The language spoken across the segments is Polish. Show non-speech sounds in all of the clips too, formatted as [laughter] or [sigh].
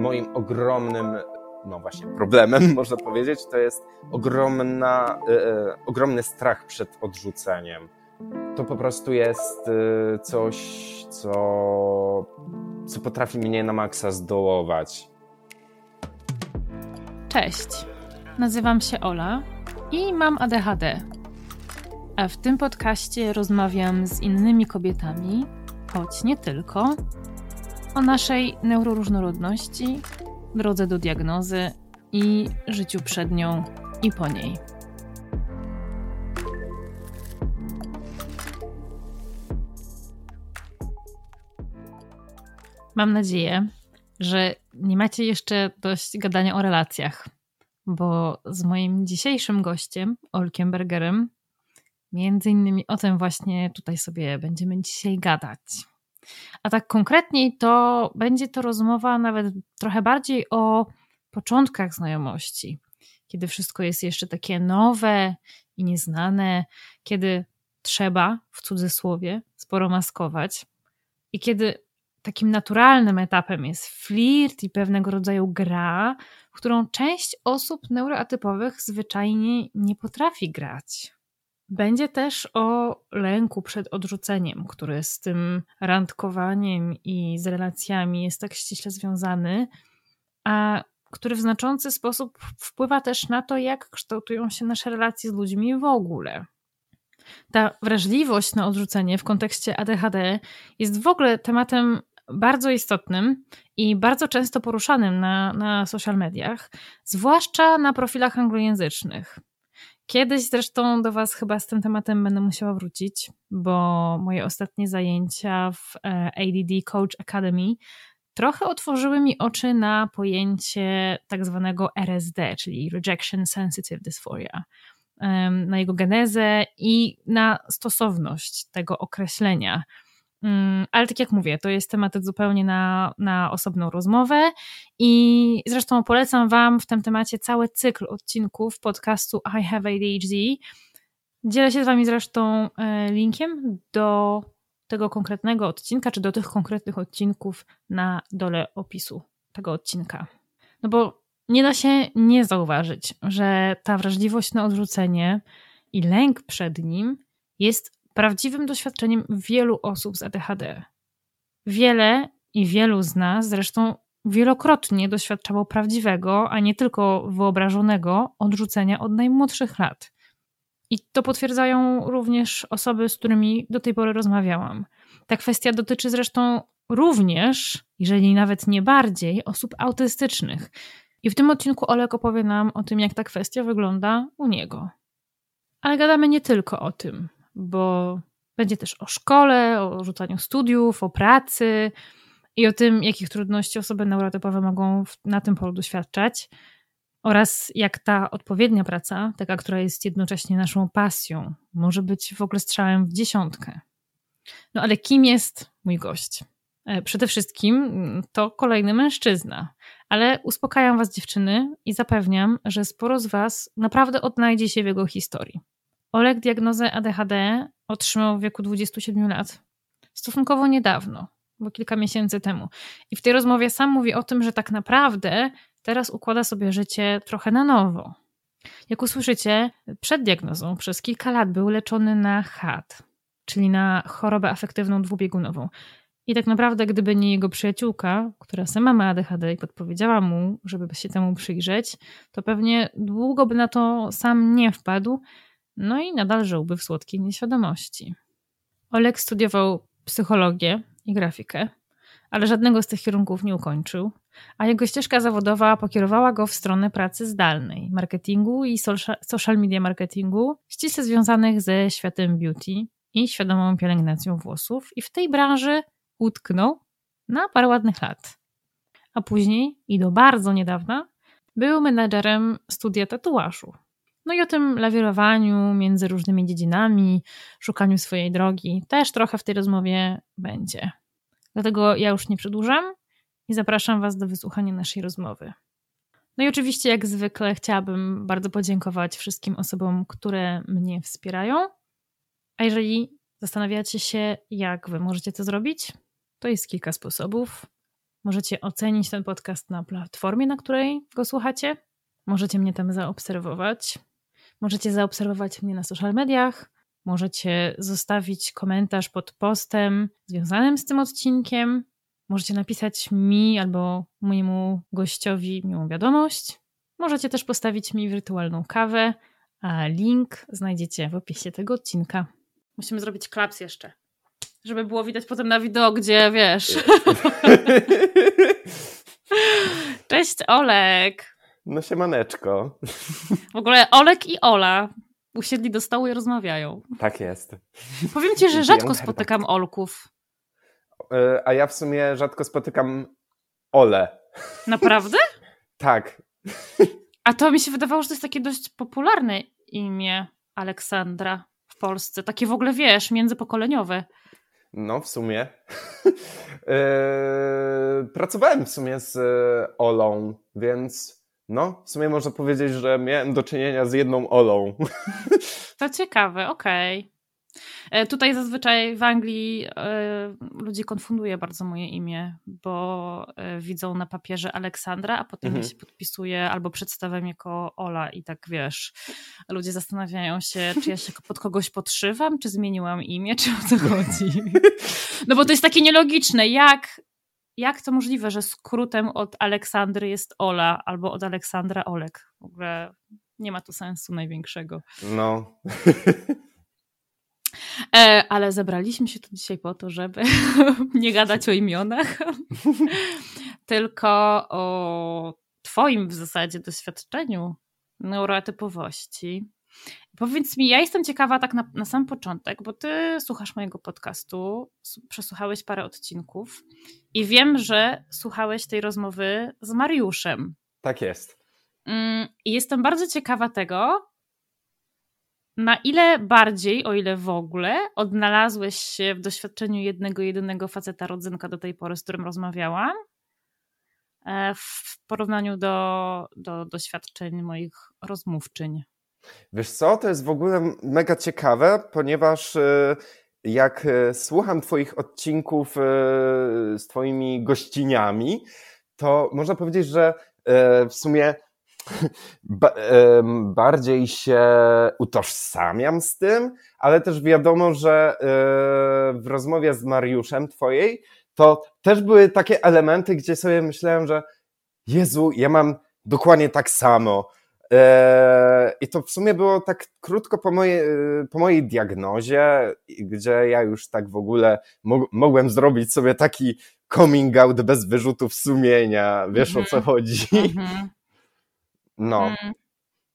moim ogromnym, no właśnie, problemem, [laughs] można powiedzieć, to jest ogromna, e, e, ogromny strach przed odrzuceniem. To po prostu jest e, coś, co, co potrafi mnie na maksa zdołować. Cześć, nazywam się Ola i mam ADHD. A w tym podcaście rozmawiam z innymi kobietami, choć nie tylko, o naszej neuroróżnorodności, drodze do diagnozy i życiu przed nią i po niej. Mam nadzieję, że nie macie jeszcze dość gadania o relacjach, bo z moim dzisiejszym gościem, Olkiem Bergerem, między innymi o tym właśnie tutaj sobie będziemy dzisiaj gadać. A tak konkretniej to będzie to rozmowa nawet trochę bardziej o początkach znajomości, kiedy wszystko jest jeszcze takie nowe i nieznane, kiedy trzeba, w cudzysłowie, sporo maskować i kiedy takim naturalnym etapem jest flirt i pewnego rodzaju gra, w którą część osób neuroatypowych zwyczajnie nie potrafi grać. Będzie też o lęku przed odrzuceniem, który z tym randkowaniem i z relacjami jest tak ściśle związany, a który w znaczący sposób wpływa też na to, jak kształtują się nasze relacje z ludźmi w ogóle. Ta wrażliwość na odrzucenie w kontekście ADHD jest w ogóle tematem bardzo istotnym i bardzo często poruszanym na, na social mediach, zwłaszcza na profilach anglojęzycznych. Kiedyś zresztą do Was chyba z tym tematem będę musiała wrócić, bo moje ostatnie zajęcia w e, ADD Coach Academy trochę otworzyły mi oczy na pojęcie tak zwanego RSD, czyli Rejection Sensitive Dysphoria, na jego genezę i na stosowność tego określenia ale tak jak mówię, to jest temat zupełnie na, na osobną rozmowę i zresztą polecam Wam w tym temacie cały cykl odcinków podcastu I Have ADHD. Dzielę się z Wami zresztą e, linkiem do tego konkretnego odcinka, czy do tych konkretnych odcinków na dole opisu tego odcinka. No bo nie da się nie zauważyć, że ta wrażliwość na odrzucenie i lęk przed nim jest prawdziwym doświadczeniem wielu osób z ADHD. Wiele i wielu z nas zresztą wielokrotnie doświadczało prawdziwego, a nie tylko wyobrażonego odrzucenia od najmłodszych lat. I to potwierdzają również osoby, z którymi do tej pory rozmawiałam. Ta kwestia dotyczy zresztą również, jeżeli nawet nie bardziej, osób autystycznych. I w tym odcinku Olek opowie nam o tym, jak ta kwestia wygląda u niego. Ale gadamy nie tylko o tym bo będzie też o szkole, o rzucaniu studiów, o pracy i o tym, jakich trudności osoby neurotypowe mogą na tym polu doświadczać oraz jak ta odpowiednia praca, taka, która jest jednocześnie naszą pasją, może być w ogóle strzałem w dziesiątkę. No ale kim jest mój gość? E, przede wszystkim mm, to kolejny mężczyzna, ale uspokajam Was, dziewczyny, i zapewniam, że sporo z Was naprawdę odnajdzie się w jego historii. Oleg diagnozę ADHD otrzymał w wieku 27 lat. Stosunkowo niedawno, bo kilka miesięcy temu. I w tej rozmowie sam mówi o tym, że tak naprawdę teraz układa sobie życie trochę na nowo. Jak usłyszycie, przed diagnozą przez kilka lat był leczony na HAD, czyli na chorobę afektywną dwubiegunową. I tak naprawdę, gdyby nie jego przyjaciółka, która sama ma ADHD i podpowiedziała mu, żeby się temu przyjrzeć, to pewnie długo by na to sam nie wpadł, no i nadal żyłby w słodkiej nieświadomości. Oleg studiował psychologię i grafikę, ale żadnego z tych kierunków nie ukończył, a jego ścieżka zawodowa pokierowała go w stronę pracy zdalnej, marketingu i social media marketingu, ściśle związanych ze światem beauty i świadomą pielęgnacją włosów, i w tej branży utknął na parę ładnych lat. A później, i do bardzo niedawna, był menedżerem studia tatuażu no i o tym lawirowaniu między różnymi dziedzinami, szukaniu swojej drogi też trochę w tej rozmowie będzie. Dlatego ja już nie przedłużam i zapraszam Was do wysłuchania naszej rozmowy. No i oczywiście, jak zwykle, chciałabym bardzo podziękować wszystkim osobom, które mnie wspierają. A jeżeli zastanawiacie się, jak Wy możecie to zrobić, to jest kilka sposobów. Możecie ocenić ten podcast na platformie, na której go słuchacie. Możecie mnie tam zaobserwować. Możecie zaobserwować mnie na social mediach. Możecie zostawić komentarz pod postem związanym z tym odcinkiem. Możecie napisać mi albo mojemu gościowi miłą wiadomość. Możecie też postawić mi wirtualną kawę, a link znajdziecie w opisie tego odcinka. Musimy zrobić klaps jeszcze, żeby było widać potem na wideo, gdzie wiesz. [laughs] Cześć Olek. No maneczko. W ogóle Olek i Ola usiedli do stołu i rozmawiają. Tak jest. Powiem ci, że rzadko spotykam Olków. E, a ja w sumie rzadko spotykam Ole. Naprawdę? [laughs] tak. A to mi się wydawało, że to jest takie dość popularne imię Aleksandra w Polsce. Takie w ogóle, wiesz, międzypokoleniowe. No, w sumie. [laughs] E, pracowałem w sumie z Olą, więc no, w sumie można powiedzieć, że miałem do czynienia z jedną Olą. [laughs] To ciekawe, okej. Okay. E, tutaj zazwyczaj w Anglii e, ludzi konfunduje bardzo moje imię, bo e, widzą na papierze Aleksandra, a potem mhm. się podpisuje albo przedstawiam jako Ola i tak wiesz, ludzie zastanawiają się, czy ja się pod kogoś podszywam, czy zmieniłam imię, czy o co chodzi. [laughs] No bo to jest takie nielogiczne, jak jak to możliwe, że skrótem od Aleksandry jest Ola albo od Aleksandra Olek? W ogóle nie ma tu sensu największego. No. [laughs] E, ale zebraliśmy się tu dzisiaj po to, żeby [laughs] nie gadać o imionach, [laughs] tylko o Twoim w zasadzie doświadczeniu neurotypowości. Powiedz mi, ja jestem ciekawa tak na, na sam początek, bo Ty słuchasz mojego podcastu, przesłuchałeś parę odcinków i wiem, że słuchałeś tej rozmowy z Mariuszem. Tak jest. Mm, I jestem bardzo ciekawa tego, na ile bardziej, o ile w ogóle, odnalazłeś się w doświadczeniu jednego, jedynego faceta rodzynka do tej pory, z którym rozmawiałam, e, w porównaniu do, do doświadczeń moich rozmówczyń? Wiesz co, to jest w ogóle mega ciekawe, ponieważ e, jak e, słucham Twoich odcinków z Twoimi gościniami, to można powiedzieć, że w sumie [laughs] ba bardziej się utożsamiam z tym, ale też wiadomo, że e, w rozmowie z Mariuszem twojej to też były takie elementy, gdzie sobie myślałem, że Jezu, ja mam dokładnie tak samo. I to w sumie było tak krótko po mojej, po mojej diagnozie, gdzie ja już tak w ogóle mogłem zrobić sobie taki coming out bez wyrzutów sumienia. Wiesz o co mhm. chodzi? Mhm. No. Mm.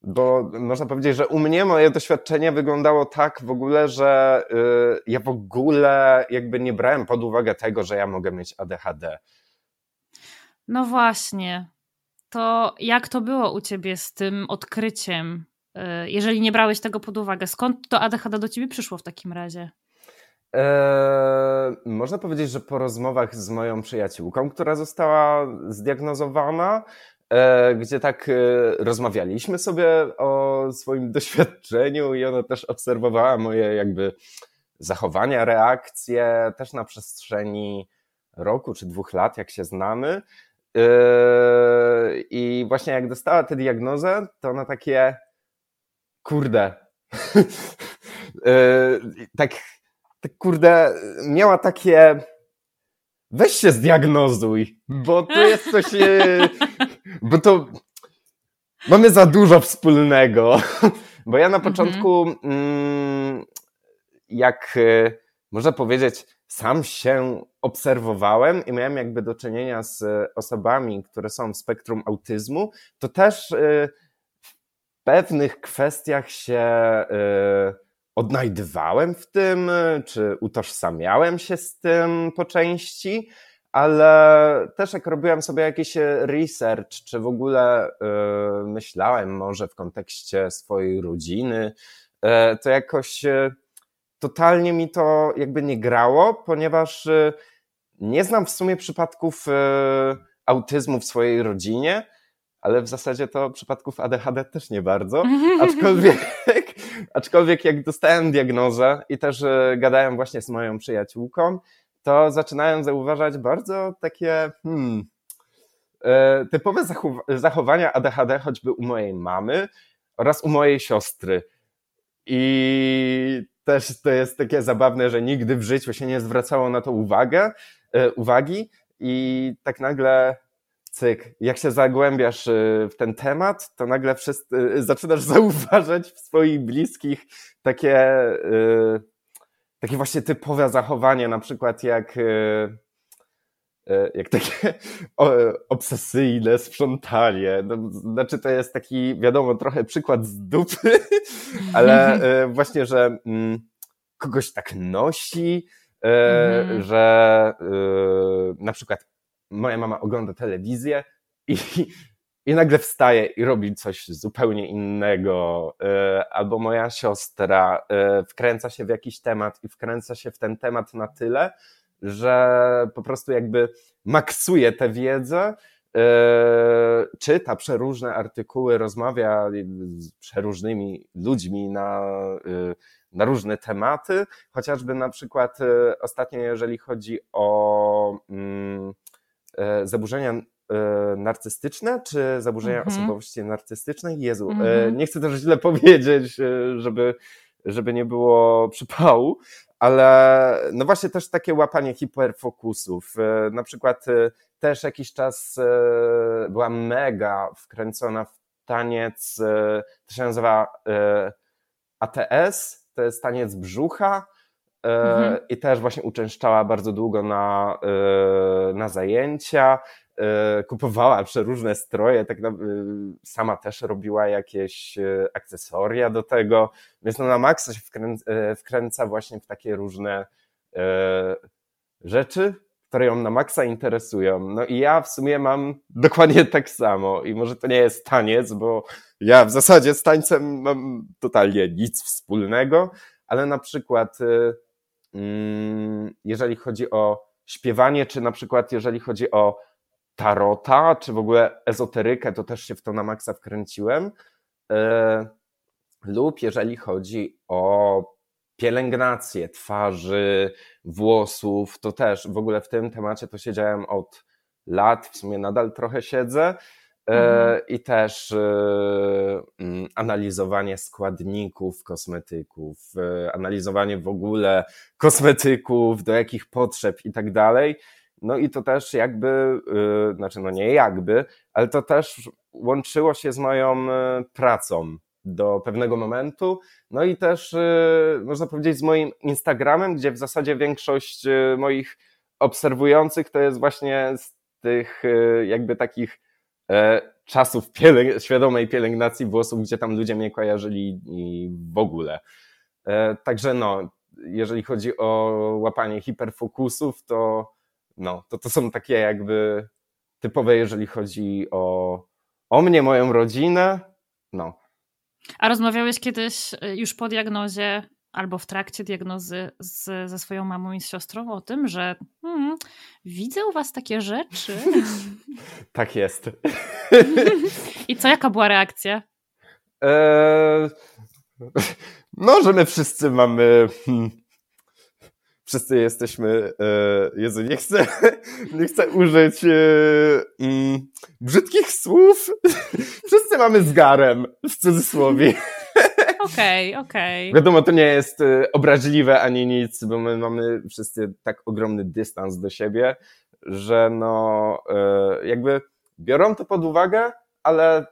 Bo można powiedzieć, że u mnie moje doświadczenie wyglądało tak w ogóle, że y, ja w ogóle jakby nie brałem pod uwagę tego, że ja mogę mieć ADHD. No właśnie. To jak to było u ciebie z tym odkryciem? Y, jeżeli nie brałeś tego pod uwagę, skąd to ADHD do ciebie przyszło w takim razie? Eee, można powiedzieć, że po rozmowach z moją przyjaciółką, która została zdiagnozowana, E, gdzie tak e, rozmawialiśmy sobie o swoim [laughs] doświadczeniu i ona też obserwowała moje jakby zachowania, reakcje też na przestrzeni roku czy dwóch lat, jak się znamy. E, I właśnie jak dostała tę diagnozę, to ona takie kurde. [laughs] tak, tak kurde, miała takie weź się zdiagnozuj, bo to jest coś [laughs] bo to mamy za dużo wspólnego. [laughs] Bo ja na mhm. początku, mm, jak można powiedzieć, sam się obserwowałem i miałem jakby do czynienia z osobami, które są w spektrum autyzmu, to też e, w pewnych kwestiach się e, odnajdywałem w tym, czy utożsamiałem się z tym po części, ale też jak robiłem sobie jakiś research, czy w ogóle myślałem może w kontekście swojej rodziny, to jakoś totalnie mi to jakby nie grało, ponieważ nie znam w sumie przypadków autyzmu w swojej rodzinie, ale w zasadzie to przypadków ADHD też nie bardzo, [laughs] aczkolwiek, aczkolwiek jak dostałem diagnozę i też gadałem właśnie z moją przyjaciółką, to zaczynałem zauważać bardzo takie hmm, typowe zachowania ADHD, choćby u mojej mamy oraz u mojej siostry. I też to jest takie zabawne, że nigdy w życiu się nie zwracało na to uwagę, e, uwagi i tak nagle cyk, jak się zagłębiasz y, w ten temat, to nagle wszyscy, y, zaczynasz [laughs] zauważać w swoich bliskich takie, takie właśnie typowe zachowanie, na przykład jak, jak takie [laughs] obsesyjne sprzątanie. No, znaczy to jest taki, wiadomo, trochę przykład z dupy, [laughs] ale właśnie, że mm, kogoś tak nosi, mhm. że na przykład moja mama ogląda telewizję i, i nagle wstaje i robi coś zupełnie innego, e, albo moja siostra e, wkręca się w jakiś temat i wkręca się w ten temat na tyle, że po prostu jakby maksuje tę wiedzę, e, czyta przeróżne artykuły, rozmawia z przeróżnymi ludźmi na, na różne tematy, chociażby na przykład ostatnio, jeżeli chodzi o mm, zaburzenia narcystyczne, czy zaburzenia mhm. osobowości narcystycznej? Jezu, mhm. nie chcę też źle [laughs] powiedzieć, żeby, żeby nie było przypału, ale no właśnie też takie łapanie hiperfokusów. Na przykład też jakiś czas była mega wkręcona w taniec, to się nazywa ATS, to jest taniec brzucha, Mhm. I też właśnie uczęszczała bardzo długo na, e, na zajęcia, e, kupowała przeróżne stroje, tak na, sama też robiła jakieś e, akcesoria do tego, więc no na maksa się wkręca, wkręca właśnie w takie różne rzeczy, które ją na maksa interesują. No i ja w sumie mam [laughs] dokładnie tak samo i może to nie jest taniec, bo ja w zasadzie z tańcem mam totalnie nic wspólnego, ale na przykład Mm, jeżeli chodzi o śpiewanie, czy na przykład jeżeli chodzi o tarota, czy w ogóle ezoterykę, to też się w to na maksa wkręciłem. E, lub jeżeli chodzi o pielęgnację twarzy, włosów, to też w ogóle w tym temacie to siedziałem od lat, w sumie nadal trochę siedzę. E, mhm. I też e, mm, analizowanie składników kosmetyków, analizowanie w ogóle kosmetyków, do jakich potrzeb i tak dalej. No i to też jakby, znaczy no nie jakby, ale to też łączyło się z moją pracą do pewnego momentu. No i też można powiedzieć z moim Instagramem, gdzie w zasadzie większość moich obserwujących to jest właśnie z tych jakby takich E, czasów pielęg świadomej pielęgnacji włosów, gdzie tam ludzie mnie kojarzyli i w ogóle. E, także no, jeżeli chodzi o łapanie hiperfokusów, to no, to, to są takie jakby typowe, jeżeli chodzi o, o mnie, moją rodzinę, no. A rozmawiałeś kiedyś e, już po diagnozie albo w trakcie diagnozy z, ze swoją mamą i z siostrą o tym, że hmm, widzę u was takie rzeczy. [laughs] tak jest. I co, jaka była reakcja? Eee, [laughs] no, że my wszyscy mamy... Wszyscy jesteśmy, e, Jezu, nie chcę, [laughs] nie chcę użyć e, mm, brzydkich słów. [laughs] Wszyscy mamy z garem, w cudzysłowie. [laughs] Okej, okay, okej. Okay. Wiadomo, to nie jest y, obraźliwe ani nic, bo my mamy wszyscy tak ogromny dystans do siebie, że no y, jakby biorą to pod uwagę, ale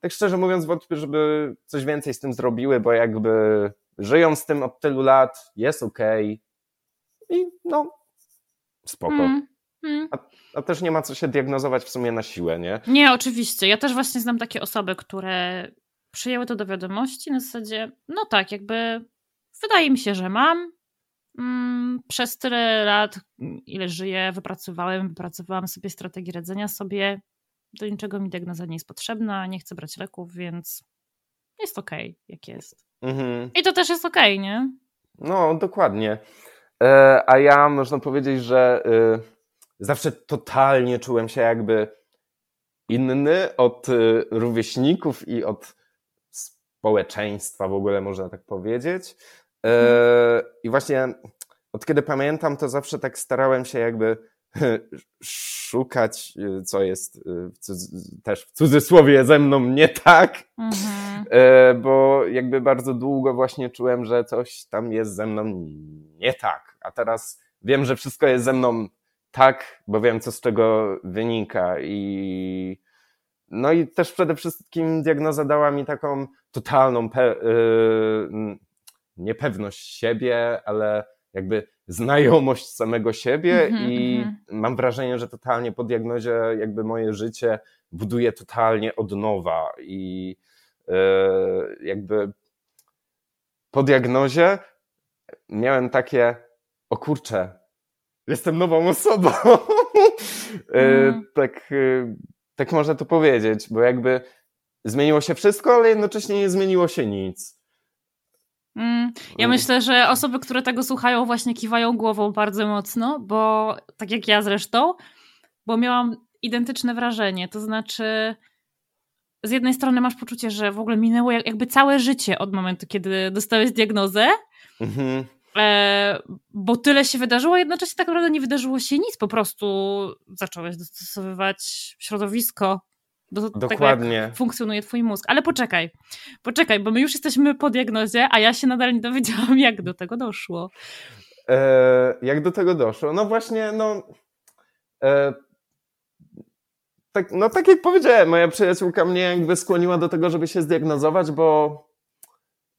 tak szczerze mówiąc wątpię, żeby coś więcej z tym zrobiły, bo jakby żyją z tym od tylu lat, jest okej okay. I no spoko. Mm, mm. A, a, też nie ma co się diagnozować w sumie na siłę, nie? Nie, oczywiście. Ja też właśnie znam takie osoby, które przyjęły to do wiadomości na zasadzie, no tak, jakby wydaje mi się, że mam. Mm, przez tyle lat, ile żyję, wypracowałem, wypracowałam sobie strategię radzenia sobie. Do niczego mi diagnoza nie jest potrzebna, nie chcę brać leków, więc jest okej, okay, jak jest. Mhm. I to też jest okej, okay, nie? No, dokładnie. E, a ja można powiedzieć, że y, zawsze totalnie czułem się jakby inny od y, rówieśników i od społeczeństwa w ogóle, można tak powiedzieć. E, I właśnie od kiedy pamiętam, to zawsze tak starałem się jakby [laughs] szukać, y, co jest y, w też w cudzysłowie ze mną nie tak, mhm. E, bo jakby bardzo długo właśnie czułem, że coś tam jest ze mną nie tak, a teraz wiem, że wszystko jest ze mną tak, bo wiem, co z czego wynika. I no i też przede wszystkim diagnoza dała mi taką totalną pe- yy, niepewność siebie, ale jakby znajomość samego siebie mm-hmm, i mm-hmm. mam wrażenie, że totalnie po diagnozie jakby moje życie buduje totalnie od nowa i yy, jakby po diagnozie miałem takie o kurczę, jestem nową osobą. [laughs] Mm. tak, y, tak można to powiedzieć, bo jakby zmieniło się wszystko, ale jednocześnie nie zmieniło się nic. Mm, ja mm. myślę, że osoby, które tego słuchają, właśnie kiwają głową bardzo mocno, bo tak jak ja zresztą, bo miałam identyczne wrażenie. To znaczy, z jednej strony masz poczucie, że w ogóle minęło jakby całe życie od momentu, kiedy dostałeś diagnozę. Mhm. E, bo tyle się wydarzyło, a jednocześnie tak naprawdę nie wydarzyło się nic. Po prostu zacząłeś dostosowywać środowisko do Dokładnie. tego, funkcjonuje twój mózg. Ale poczekaj, poczekaj, bo my już jesteśmy po diagnozie, a ja się nadal nie dowiedziałam, [laughs] jak do tego doszło. E, jak do tego doszło? No właśnie, no... E, tak, no tak jak powiedziałem, moja przyjaciółka mnie jakby skłoniła do tego, żeby się zdiagnozować, bo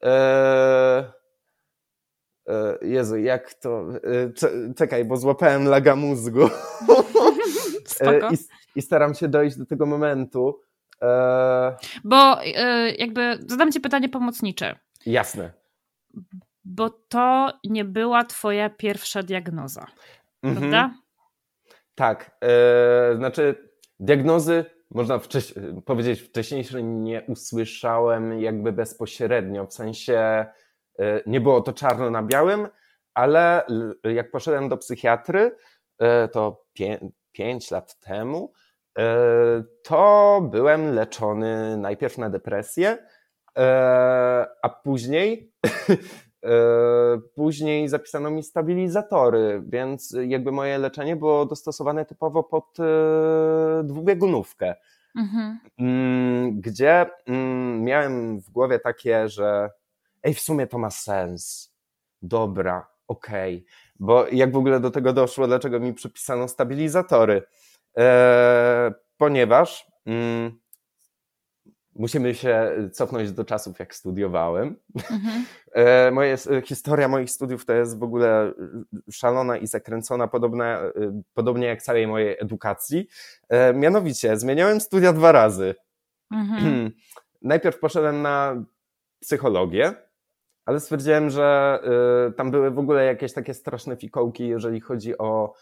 e, e Jezu, jak to... E, czekaj, bo złapałem laga mózgu. [laughs] Spoko. I, i staram się dojść do tego momentu. E... Bo e, jakby zadam ci pytanie pomocnicze. Jasne. Bo to nie była twoja pierwsza diagnoza, mhm. prawda? Tak. E, znaczy diagnozy można wcześ powiedzieć wcześniejsze nie usłyszałem jakby bezpośrednio, w sensie e, nie było to czarno na białym, ale jak poszedłem do psychiatry, e, to pięć lat temu, to byłem leczony najpierw na depresję, e, a później [laughs] e, później zapisano mi stabilizatory, więc jakby moje leczenie było dostosowane typowo pod dwubiegunówkę. Mhm. Mm, gdzie mm, miałem w głowie takie, że ej, w sumie to ma sens. Dobra, okej. Okay. Bo jak w ogóle do tego doszło, dlaczego mi przypisano stabilizatory? E, ponieważ mm, musimy się cofnąć do czasów, jak studiowałem. Mhm. [laughs] E, moje, historia moich studiów to jest w ogóle szalona i zakręcona, podobna, podobnie jak całej mojej edukacji. E, mianowicie, zmieniałem studia dwa razy. Mhm. [clears throat] Najpierw poszedłem na psychologię, ale stwierdziłem, że tam były w ogóle jakieś takie straszne fikołki, jeżeli chodzi o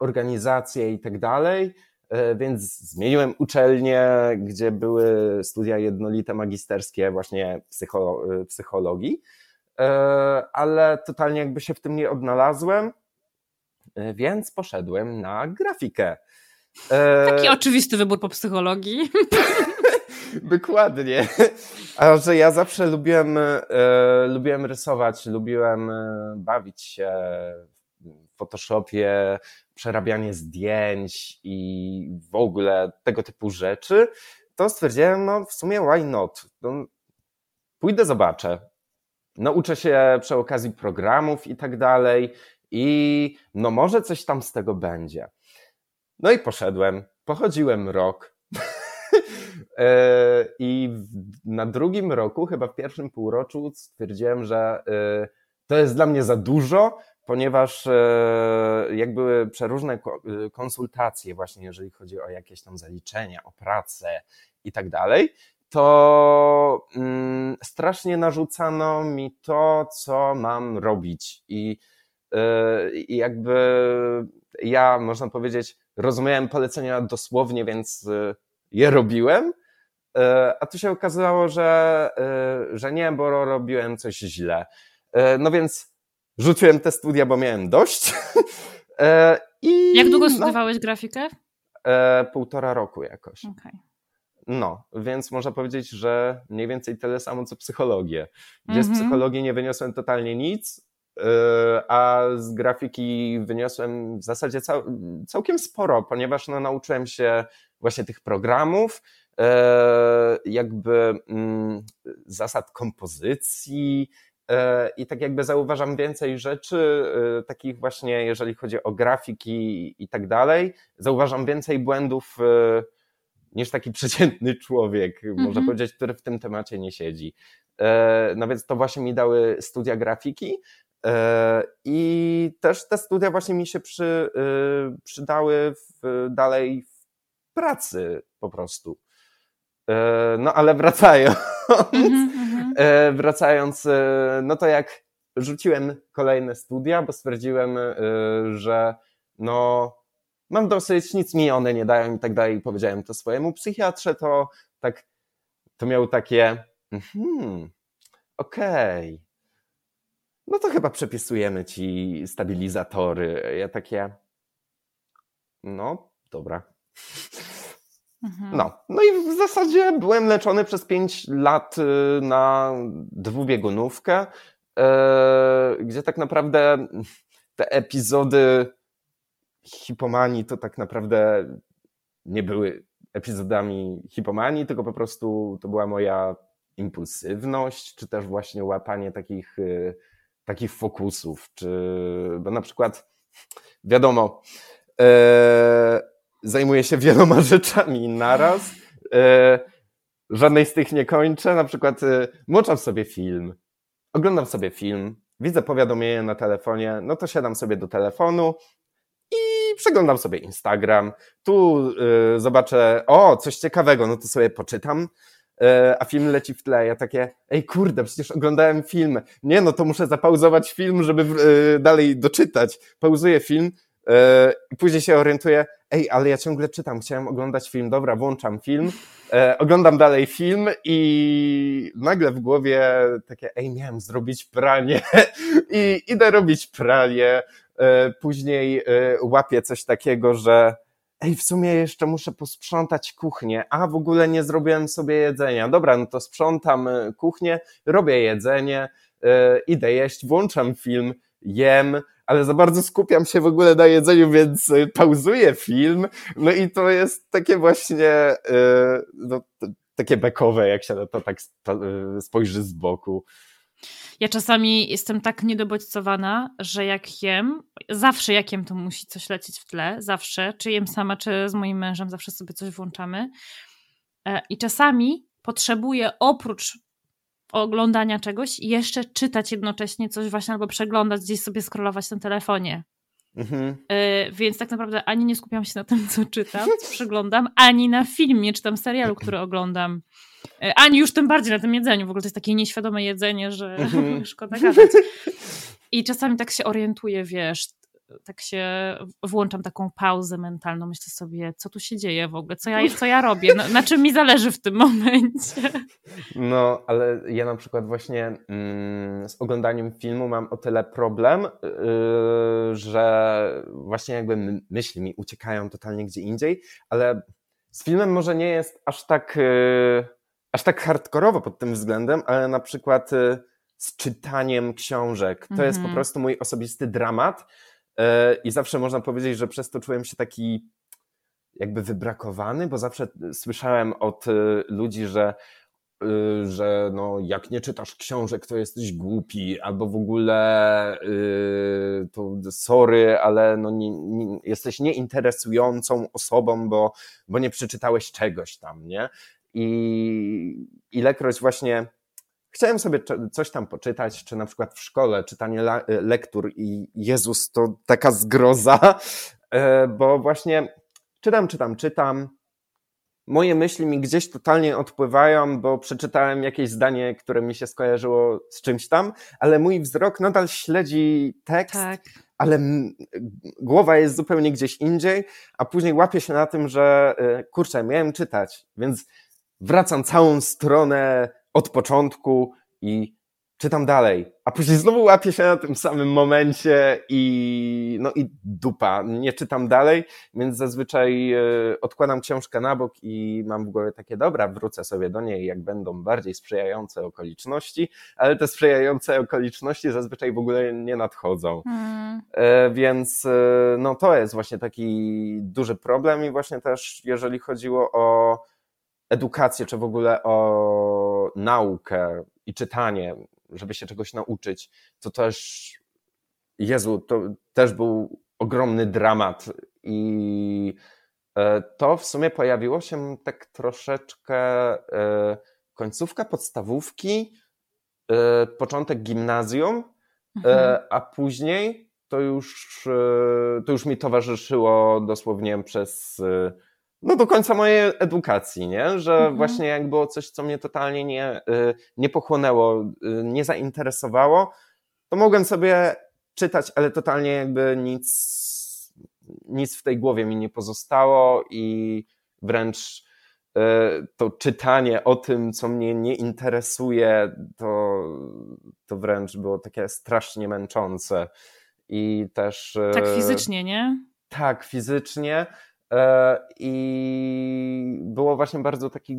organizację i tak dalej, y, więc zmieniłem uczelnię, gdzie były studia jednolite magisterskie właśnie psycho, psychologii, ale totalnie jakby się w tym nie odnalazłem, więc poszedłem na grafikę. Taki oczywisty wybór po psychologii. [laughs] Dokładnie. A że ja zawsze lubiłem, e, lubiłem rysować, lubiłem e, bawić się w Photoshopie, przerabianie zdjęć i w ogóle tego typu rzeczy, to stwierdziłem, no w sumie why not? No, pójdę, zobaczę. Nauczę się przy okazji programów i tak dalej i no może coś tam z tego będzie. No i poszedłem, pochodziłem rok. [laughs] E, I na drugim roku, chyba w pierwszym półroczu, stwierdziłem, że e, to jest dla mnie za dużo, ponieważ e, jak były przeróżne konsultacje, właśnie jeżeli chodzi o jakieś tam zaliczenia, o pracę i tak dalej, to mm, strasznie narzucano mi to, co mam robić. I, i jakby ja, można powiedzieć, rozumiałem polecenia dosłownie, więc je robiłem, e, a tu się okazało, że, e, że nie, bo robiłem coś źle. E, no więc rzuciłem te studia, bo miałem dość. [laughs] I, Jak długo no, studiowałeś grafikę? Półtora roku jakoś. Okay. No, więc można powiedzieć, że mniej więcej tyle samo co psychologię. Gdzie mm -hmm. z mhm. psychologii nie wyniosłem totalnie nic, a z grafiki wyniosłem w zasadzie cał, całkiem sporo, ponieważ no, nauczyłem się właśnie tych programów, jakby mm, zasad kompozycji, E, I tak jakby zauważam więcej rzeczy, e, takich właśnie, jeżeli chodzi o grafiki i tak dalej, zauważam więcej błędów e, niż taki [laughs] przeciętny człowiek, mm -hmm. można mhm. powiedzieć, który w tym temacie nie siedzi. No więc to właśnie mi dały studia grafiki. I też te studia właśnie mi się przy, przydały w, dalej w pracy po prostu. No ale wracając, mm -hmm E, wracając, e, no to jak rzuciłem kolejne studia, bo stwierdziłem, e, że no mam dosyć, nic mi one nie dają i tak dalej, powiedziałem to swojemu psychiatrze, to tak, to miał takie, hmm, okej, okay. no to chyba przepisujemy ci stabilizatory. Ja takie, no dobra. Mhm. No. no i w zasadzie byłem leczony przez 5 lat y, na dwubiegunówkę, e, gdzie tak naprawdę te epizody hipomanii to tak naprawdę nie były epizodami hipomanii, tylko po prostu to była moja impulsywność, czy też właśnie łapanie takich, y, takich fokusów, czy, bo na przykład wiadomo, e, zajmuję się wieloma [laughs] rzeczami naraz. E, żadnej z tych nie kończę. Na przykład e, włączam sobie film, oglądam sobie film, widzę powiadomienie na telefonie, no to siadam sobie do telefonu i przeglądam sobie Instagram. Tu e, zobaczę, o, coś ciekawego, no to sobie poczytam a film leci w tle. Ja takie, ej kurde, przecież oglądałem film. Nie, no to muszę zapauzować film, żeby dalej doczytać. Pauzuję film, E, później się orientuję, ej, ale ja ciągle czytam, chciałem oglądać film, dobra, włączam film, e, oglądam dalej film i nagle w głowie takie, ej, miałem zrobić pranie [laughs] i idę robić pranie. E, później łapię coś takiego, że ej, w sumie jeszcze muszę posprzątać kuchnię, a w ogóle nie zrobiłem sobie jedzenia. Dobra, no to sprzątam kuchnię, robię jedzenie, idę jeść, włączam film, jem, ale za bardzo skupiam się w ogóle na jedzeniu, więc y, pauzuję film. No i to jest takie właśnie y, no, takie bekowe, jak się na to tak y, spojrzy z boku. Ja czasami jestem tak niedobodźcowana, że jak jem, zawsze jak jem, to musi coś lecieć w tle, zawsze, czy jem sama, czy z moim mężem, zawsze sobie coś włączamy. E, I czasami potrzebuję oprócz oglądania czegoś i jeszcze czytać jednocześnie coś właśnie albo przeglądać, gdzieś sobie scrollować na telefonie. Mhm. Y, więc tak naprawdę ani nie skupiam się na tym, co czytam, co przeglądam, ani na filmie, czy tam serialu, który oglądam. Y, ani już tym bardziej na tym jedzeniu. W ogóle to jest takie nieświadome jedzenie, że mhm. [laughs] szkoda gadać. I czasami tak się orientuję, wiesz, tak się włączam taką pauzę mentalną, myślę sobie, co tu się dzieje w ogóle, co ja, co ja robię, na, na czym mi zależy w tym momencie. No, ale ja na przykład właśnie mm, z oglądaniem filmu mam o tyle problem, yy, że właśnie jakby myśli mi uciekają totalnie gdzie indziej, ale z filmem może nie jest aż tak, yy, aż tak hardkorowo pod tym względem, ale na przykład yy, z czytaniem książek. To jest po mhm. prostu mój osobisty dramat, I zawsze można powiedzieć, że przez to czułem się taki jakby wybrakowany, bo zawsze słyszałem od e, ludzi, że e, że no, jak nie czytasz książek, to jesteś głupi, albo w ogóle to sorry, ale no nie, nie, jesteś nieinteresującą osobą, bo, bo nie przeczytałeś czegoś tam, nie? I ilekroć właśnie chciałem sobie coś tam poczytać, czy na przykład w szkole czytanie lektur i Jezus to taka zgroza, e, bo właśnie czytam, czytam, czytam. Moje myśli mi gdzieś totalnie odpływają, bo przeczytałem jakieś zdanie, które mi się skojarzyło z czymś tam, ale mój wzrok nadal śledzi tekst, tak. ale głowa jest zupełnie gdzieś indziej, a później łapię się na tym, że e, kurczę, miałem czytać, więc wracam całą stronę od początku i czytam dalej. a później znowu łapię się na tym samym momencie i no i dupa, nie czytam dalej, więc zazwyczaj e, odkładam książkę na bok i mam w głowie takie, dobra, wrócę sobie do niej, jak będą bardziej sprzyjające okoliczności, ale te sprzyjające okoliczności zazwyczaj w ogóle nie nadchodzą. Hmm. Więc no to jest właśnie taki duży problem i właśnie też jeżeli chodziło o edukację, czy w ogóle o naukę i czytanie, żeby się czegoś nauczyć, to też, Jezu, to też był ogromny dramat i e, to w sumie pojawiło się tak troszeczkę e, końcówka podstawówki, e, początek gimnazjum, mhm. a później to już, to już mi towarzyszyło dosłownie przez no do końca mojej edukacji, nie? że mhm. właśnie jak było coś, co mnie totalnie nie, y, nie pochłonęło, y, nie zainteresowało, to mogłem sobie czytać, ale totalnie jakby nic, nic w tej głowie mi nie pozostało i wręcz y, to czytanie o tym, co mnie nie interesuje, to, to wręcz było takie strasznie męczące. I też. Tak fizycznie, nie? Tak, fizycznie. E, I było właśnie bardzo takich,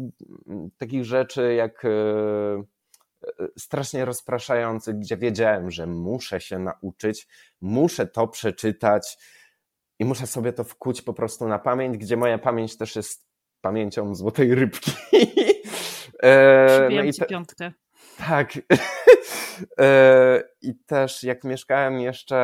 takich rzeczy, jak e, e, strasznie rozpraszających, gdzie wiedziałem, że muszę się nauczyć, muszę to przeczytać i muszę sobie to wkuć po prostu na pamięć, gdzie moja pamięć też jest pamięcią złotej rybki. [laughs] no i te... piątkę. Tak. [laughs] I też jak mieszkałem jeszcze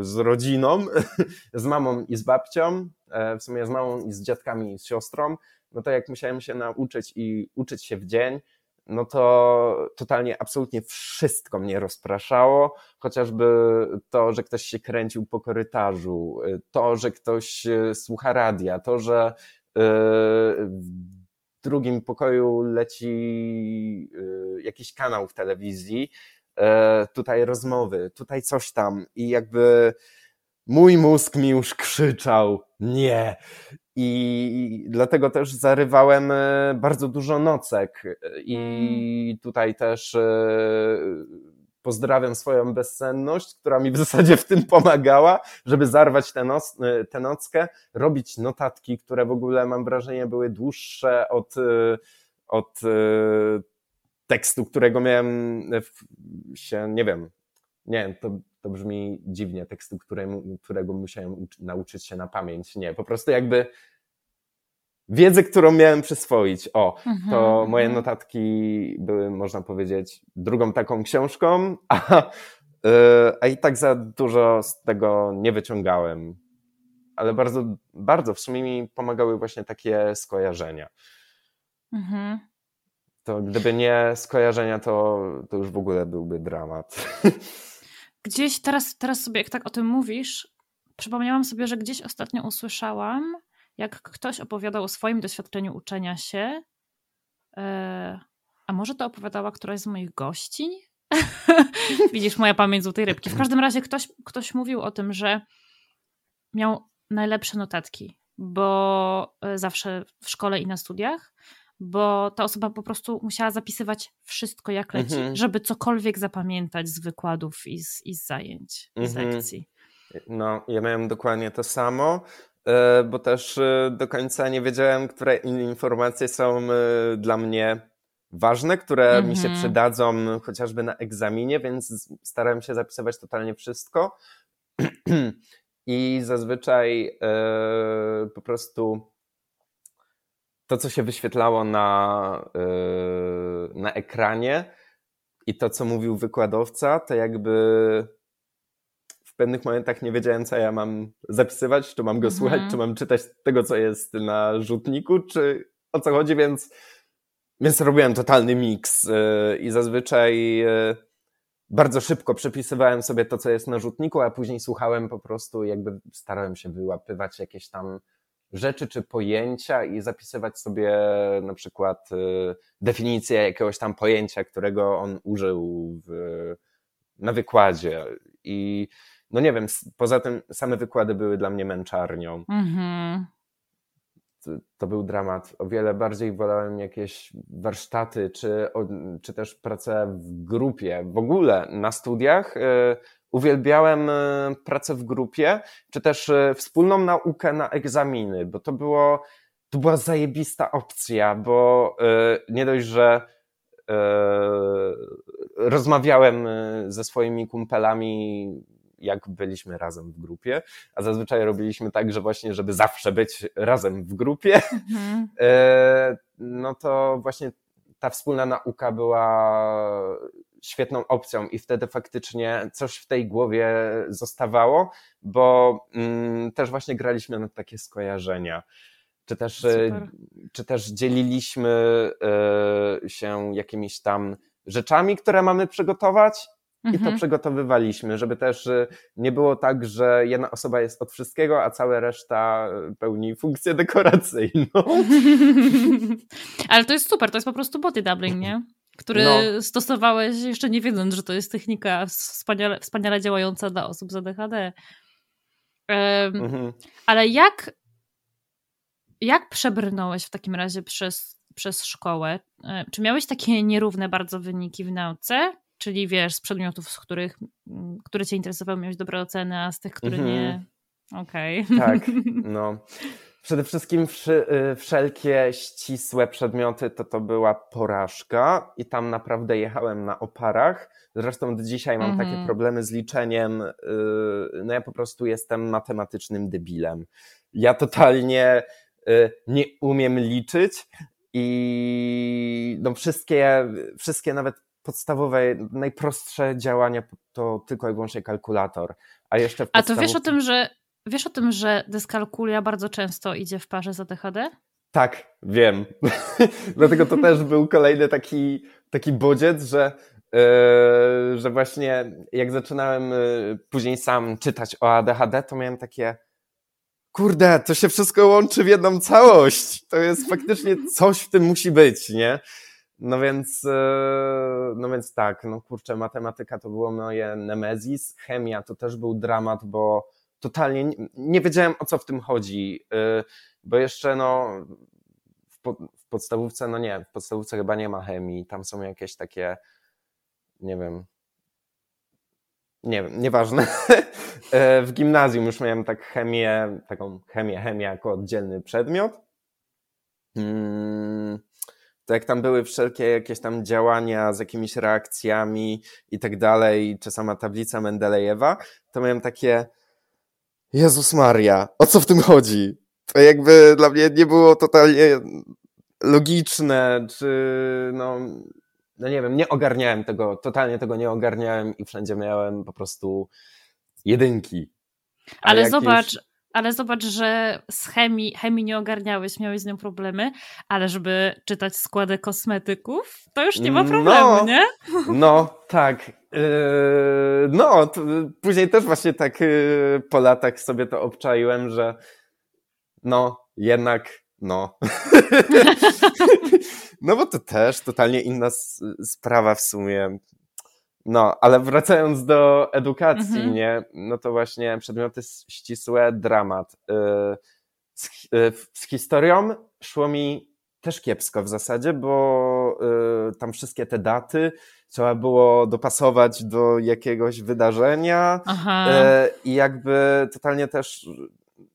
z rodziną, [laughs] z mamą i z babcią, e, w sumie z mamą i z dziadkami i z siostrą, no to jak musiałem się nauczyć i uczyć się w dzień, no to totalnie, absolutnie wszystko mnie rozpraszało, chociażby to, że ktoś się kręcił po korytarzu, e, to, że ktoś e, słucha radia, to, że w drugim pokoju leci jakiś kanał w telewizji, tutaj rozmowy, tutaj coś tam i jakby mój mózg mi już krzyczał nie. I dlatego też zarywałem e, bardzo dużo nocek i mm. tutaj też e, pozdrawiam swoją bezsenność, która mi w zasadzie w tym pomagała, żeby zarwać tę, noc, tę nockę, robić notatki, które w ogóle mam wrażenie były dłuższe od, od tekstu, którego miałem się, nie wiem, nie, to, to brzmi dziwnie, tekstu, któremu, którego musiałem nauczyć się na pamięć. Nie, po prostu jakby wiedzę, którą miałem przyswoić. O, mhm, to moje mhm. notatki były, można powiedzieć, drugą taką książką, a, yy, a i tak za dużo z tego nie wyciągałem. Ale bardzo, bardzo w sumie mi pomagały właśnie takie skojarzenia. Mhm to gdyby nie skojarzenia, to, to już w ogóle byłby dramat. [laughs] Gdzieś teraz, teraz sobie, jak tak o tym mówisz, przypomniałam sobie, że gdzieś ostatnio usłyszałam, jak ktoś opowiadał o swoim doświadczeniu uczenia się. E, a może to opowiadała któraś z moich gości? [laughs] Widzisz, moja pamięć złotej rybki. W każdym razie ktoś, ktoś mówił o tym, że miał najlepsze notatki, bo e, zawsze w szkole i na studiach, bo ta osoba po prostu musiała zapisywać wszystko jak leci, mhm. żeby cokolwiek zapamiętać z wykładów i z, i z zajęć, mhm. z lekcji. No, ja miałem dokładnie to samo, e, bo też e, do końca nie wiedziałem, które informacje są e, dla mnie ważne, które mhm. mi się mhm. przydadzą chociażby na egzaminie, więc starałem się zapisywać totalnie wszystko. [clears throat] I zazwyczaj po prostu to, co się wyświetlało na, yy, na ekranie i to, co mówił wykładowca, to jakby w pewnych momentach nie wiedziałem, co ja mam zapisywać, czy mam go mhm. słuchać, czy mam czytać tego, co jest na rzutniku, czy o co chodzi, więc, więc robiłem totalny miks yy, i zazwyczaj yy, bardzo szybko przepisywałem sobie to, co jest na rzutniku, a później słuchałem po prostu, jakby starałem się wyłapywać jakieś tam rzeczy czy pojęcia i zapisywać sobie na przykład y, definicję jakiegoś tam pojęcia, którego on użył w, na wykładzie. I no nie wiem, poza tym same wykłady były dla mnie męczarnią. Mhm. to był dramat. O wiele bardziej wolałem jakieś warsztaty, czy, czy też pracę w grupie. W ogóle na studiach uwielbiałem pracę w grupie, czy też wspólną naukę na egzaminy, bo to było, to była zajebista opcja, bo nie dość, że rozmawiałem ze swoimi kumpelami jak byliśmy razem w grupie, a zazwyczaj robiliśmy tak, że właśnie, żeby zawsze być razem w grupie, mhm. [laughs] E, no to właśnie ta wspólna nauka była świetną opcją i wtedy faktycznie coś w tej głowie zostawało, bo mm, też właśnie graliśmy na takie skojarzenia. Czy też, e, czy też dzieliliśmy y, się jakimiś tam rzeczami, które mamy przygotować, i to mhm. przygotowywaliśmy, żeby też y, nie było tak, że jedna osoba jest od wszystkiego, a cała reszta y, pełni funkcję dekoracyjną. [laughs] Ale to jest super, to jest po prostu body doubling, nie? Który no. stosowałeś jeszcze nie wiedząc, że to jest technika wspaniale, wspaniale działająca dla osób z ADHD. Um, mhm. Ale jak, jak przebrnąłeś w takim razie przez, przez szkołę? E, czy miałeś takie nierówne bardzo wyniki w nauce? Czyli wiesz, z przedmiotów, z których, mm, które cię interesowały, miałeś dobre oceny, a z tych, które mhm. nie. Okej. Okay. Tak, [laughs] no. Przede wszystkim y, wszelkie ścisłe przedmioty to to była porażka i tam naprawdę jechałem na oparach. Zresztą do dzisiaj mam takie mhm. problemy z liczeniem. Y, no ja po prostu jestem matematycznym debilem. Ja totalnie y, nie umiem liczyć i no wszystkie, wszystkie nawet podstawowe, najprostsze działania to tylko i wyłącznie kalkulator. A jeszcze A to wiesz o tym, że wiesz o tym, że dyskalkulia bardzo często idzie w parze z ADHD? Tak, wiem. [laughs] Dlatego to też był kolejny taki, taki bodziec, że, yy, że właśnie jak zaczynałem yy, później sam czytać o ADHD, to miałem takie kurde, to się wszystko łączy w jedną całość. To jest faktycznie coś w tym musi być, nie? No więc, e, no więc tak, no kurczę, matematyka to było moje nemezis, chemia to też był dramat, bo totalnie nie, wiedziałem o co w tym chodzi, e, bo jeszcze no w, po, w podstawówce, no nie, w podstawówce chyba nie ma chemii, tam są jakieś takie, nie wiem, nie wiem, nieważne. [laughs] E, w gimnazjum już miałem tak chemię, taką chemię, chemię jako oddzielny przedmiot. Hmm to jak tam były wszelkie jakieś tam działania z jakimiś reakcjami i tak dalej, czy sama tablica Mendelejewa, to miałem takie Jezus Maria, o co w tym chodzi? To jakby dla mnie nie było totalnie logiczne, czy no, no nie wiem, nie ogarniałem tego, totalnie tego nie ogarniałem i wszędzie miałem po prostu jedynki. Ale zobacz, już... Ale zobacz, że z chemii, chemii nie ogarniałeś, miałeś z nią problemy, ale żeby czytać składy kosmetyków, to już nie ma problemu, no, nie? [laughs] No, tak. Yy, no, później też właśnie tak yy, po latach sobie to obczaiłem, że no, jednak, no. [laughs] [laughs] no bo to też totalnie inna sprawa w sumie. No, ale wracając do edukacji, mhm. nie, no to właśnie przedmioty ścisłe, dramat. Y, z, y, z historią szło mi też kiepsko w zasadzie, bo y, tam wszystkie te daty trzeba było dopasować do jakiegoś wydarzenia Aha. i jakby totalnie też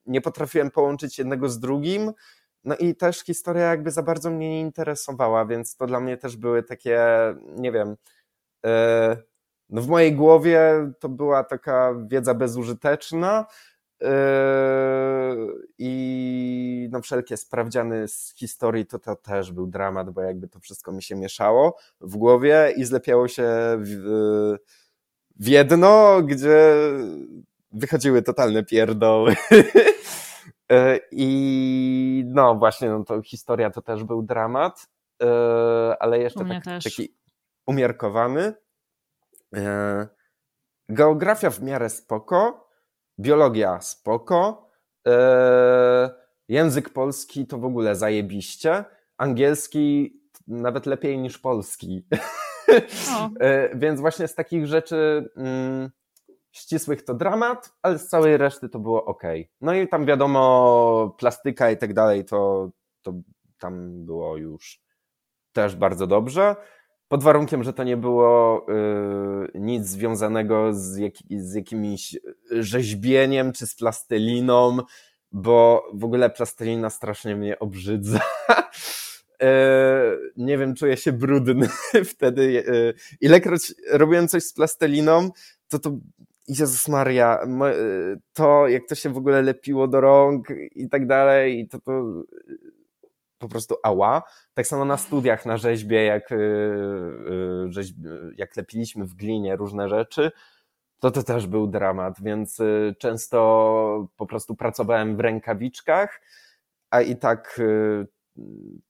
nie potrafiłem połączyć jednego z drugim. No i też historia jakby za bardzo mnie nie interesowała, więc to dla mnie też były takie, nie wiem, no w mojej głowie to była taka wiedza bezużyteczna e, i no wszelkie sprawdziany z historii to, to też był dramat, bo jakby to wszystko mi się mieszało w głowie i zlepiało się w, w jedno, gdzie wychodziły totalne pierdoły. [laughs] E, I no właśnie, no to historia to też był dramat, ale jeszcze tak, taki umiarkowany. E, geografia w miarę spoko, biologia spoko, e, język polski to w ogóle zajebiście, angielski nawet lepiej niż polski. [laughs] E, więc właśnie z takich rzeczy mm, ścisłych to dramat, ale z całej reszty to było ok. No i tam wiadomo, plastyka i tak dalej, to, to tam było już też bardzo dobrze. Pod warunkiem, że to nie było y, nic związanego z, jak, z jakimś rzeźbieniem czy z plastelliną, bo w ogóle plastelina strasznie mnie obrzydza. E, [laughs] nie wiem, czuję się brudny [laughs] wtedy. E, ilekroć robiłem coś z plasteliną, to to Jezus Maria, e, to jak to się w ogóle lepiło do rąk i tak dalej, to to po prostu ała. Tak samo na studiach na rzeźbie, jak, jak lepiliśmy w glinie różne rzeczy, to to też był dramat, więc często po prostu pracowałem w rękawiczkach, a i tak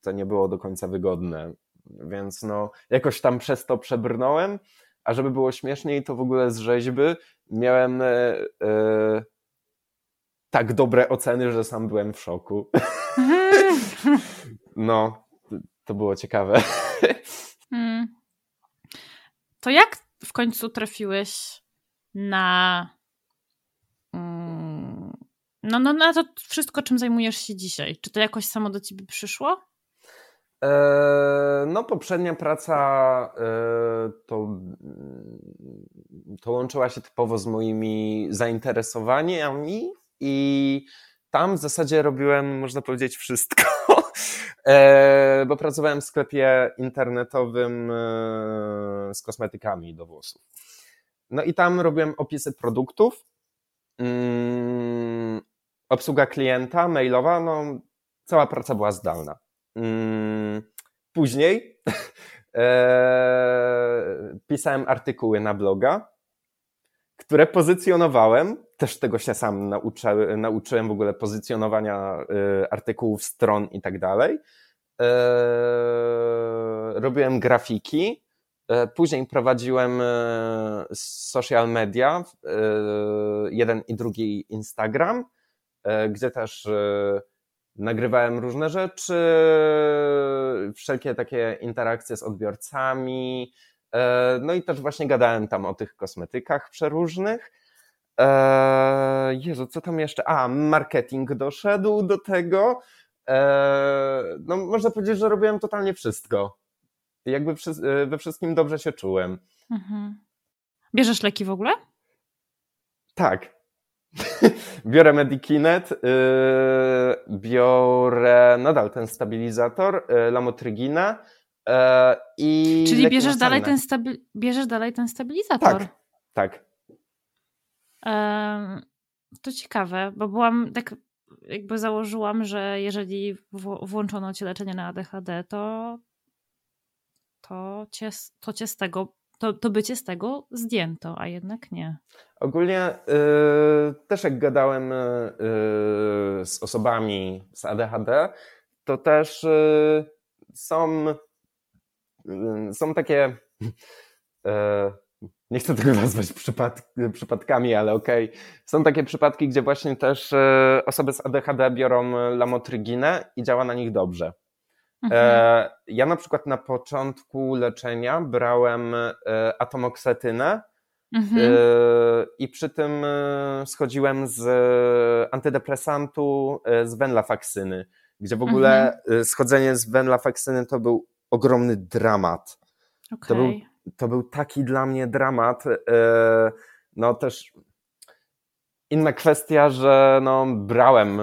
to nie było do końca wygodne. Więc no, jakoś tam przez to przebrnąłem, a żeby było śmieszniej, to w ogóle z rzeźby miałem e, tak dobre oceny, że sam byłem w szoku. No, to było ciekawe. Hmm. To jak w końcu trafiłeś na no, no, no to wszystko, czym zajmujesz się dzisiaj, czy to jakoś samo do ciebie przyszło? E, no, poprzednia praca e, to, to łączyła się typowo z moimi zainteresowaniami i tam w zasadzie robiłem, można powiedzieć, wszystko, [laughs] e, bo pracowałem w sklepie internetowym z kosmetykami do włosów. No i tam robiłem opisy produktów, mm, obsługa klienta mailowa, no cała praca była zdalna. Mm, później [laughs] e, pisałem artykuły na bloga, które pozycjonowałem, też tego się sam nauczy, nauczyłem w ogóle pozycjonowania e, artykułów, stron i tak dalej. E, robiłem grafiki, później prowadziłem social media, jeden i drugi Instagram, gdzie też nagrywałem różne rzeczy, wszelkie takie interakcje z odbiorcami, no i też właśnie gadałem tam o tych kosmetykach przeróżnych. Jezu, co tam jeszcze? A, marketing doszedł do tego. No, można powiedzieć, że robiłem totalnie wszystko. Jakby we wszystkim dobrze się czułem. Mhm. Bierzesz leki w ogóle? Tak. [laughs] biorę Medikinet, yy, biorę nadal ten stabilizator, lamotryginę yy, i. Czyli bierzesz dalej, ten stabi- bierzesz dalej ten stabilizator? Tak, tak. to ciekawe, bo byłam tak, jakby założyłam, że jeżeli w- włączono ci leczenie na ADHD, to, to, cię, to cię z tego to, to by cię z tego zdjęto, a jednak nie. Ogólnie y, też jak gadałem y, z osobami z ADHD, to też y, są, są takie. nie chcę tego nazwać przypadk, przypadkami, ale okej. Okay. Są takie przypadki, gdzie właśnie też osoby z ADHD biorą lamotryginę i działa na nich dobrze. Mhm. E, ja na przykład na początku leczenia brałem e, atomoksetynę mhm. E, i przy tym schodziłem z antydepresantu z venlafaksyny, gdzie w ogóle mhm. schodzenie z venlafaksyny to był ogromny dramat. Okay. To, był, to był taki dla mnie dramat. No też inna kwestia, że no, brałem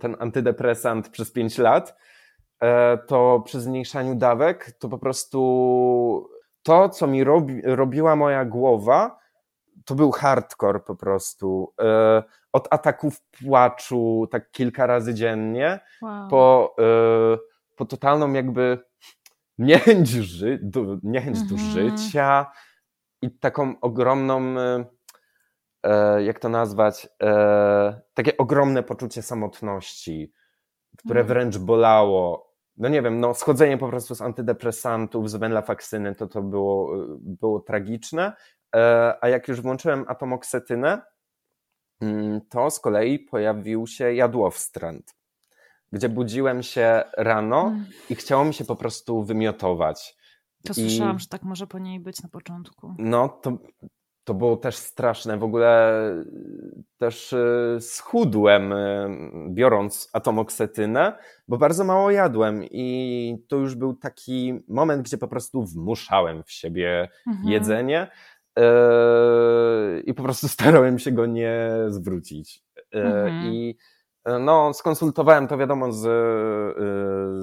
ten antydepresant przez 5 lat E, to przy zmniejszaniu dawek, to po prostu to, co mi robi, robiła moja głowa, to był hardcore po prostu. E, od ataków płaczu, tak kilka razy dziennie, wow. po, e, po totalną jakby niechęć, ży, do, niechęć mhm. do życia i taką ogromną, jak to nazwać, takie ogromne poczucie samotności, które mhm. wręcz bolało no nie wiem, no schodzenie po prostu z antydepresantów, z venlafaksyny, to to było, było tragiczne, e, a jak już włączyłem atomoksetynę, mm, to z kolei pojawił się jadłowstręt, gdzie budziłem się rano mm. i chciało mi się po prostu wymiotować. To I... słyszałam, że tak może po niej być na początku. No, to, to było też straszne. W ogóle też schudłem, biorąc atomoksetynę, bo bardzo mało jadłem i to już był taki moment, gdzie po prostu wmuszałem w siebie mhm. jedzenie i po prostu [laughs] starałem się go nie zwrócić. Mhm. I no, skonsultowałem to wiadomo z,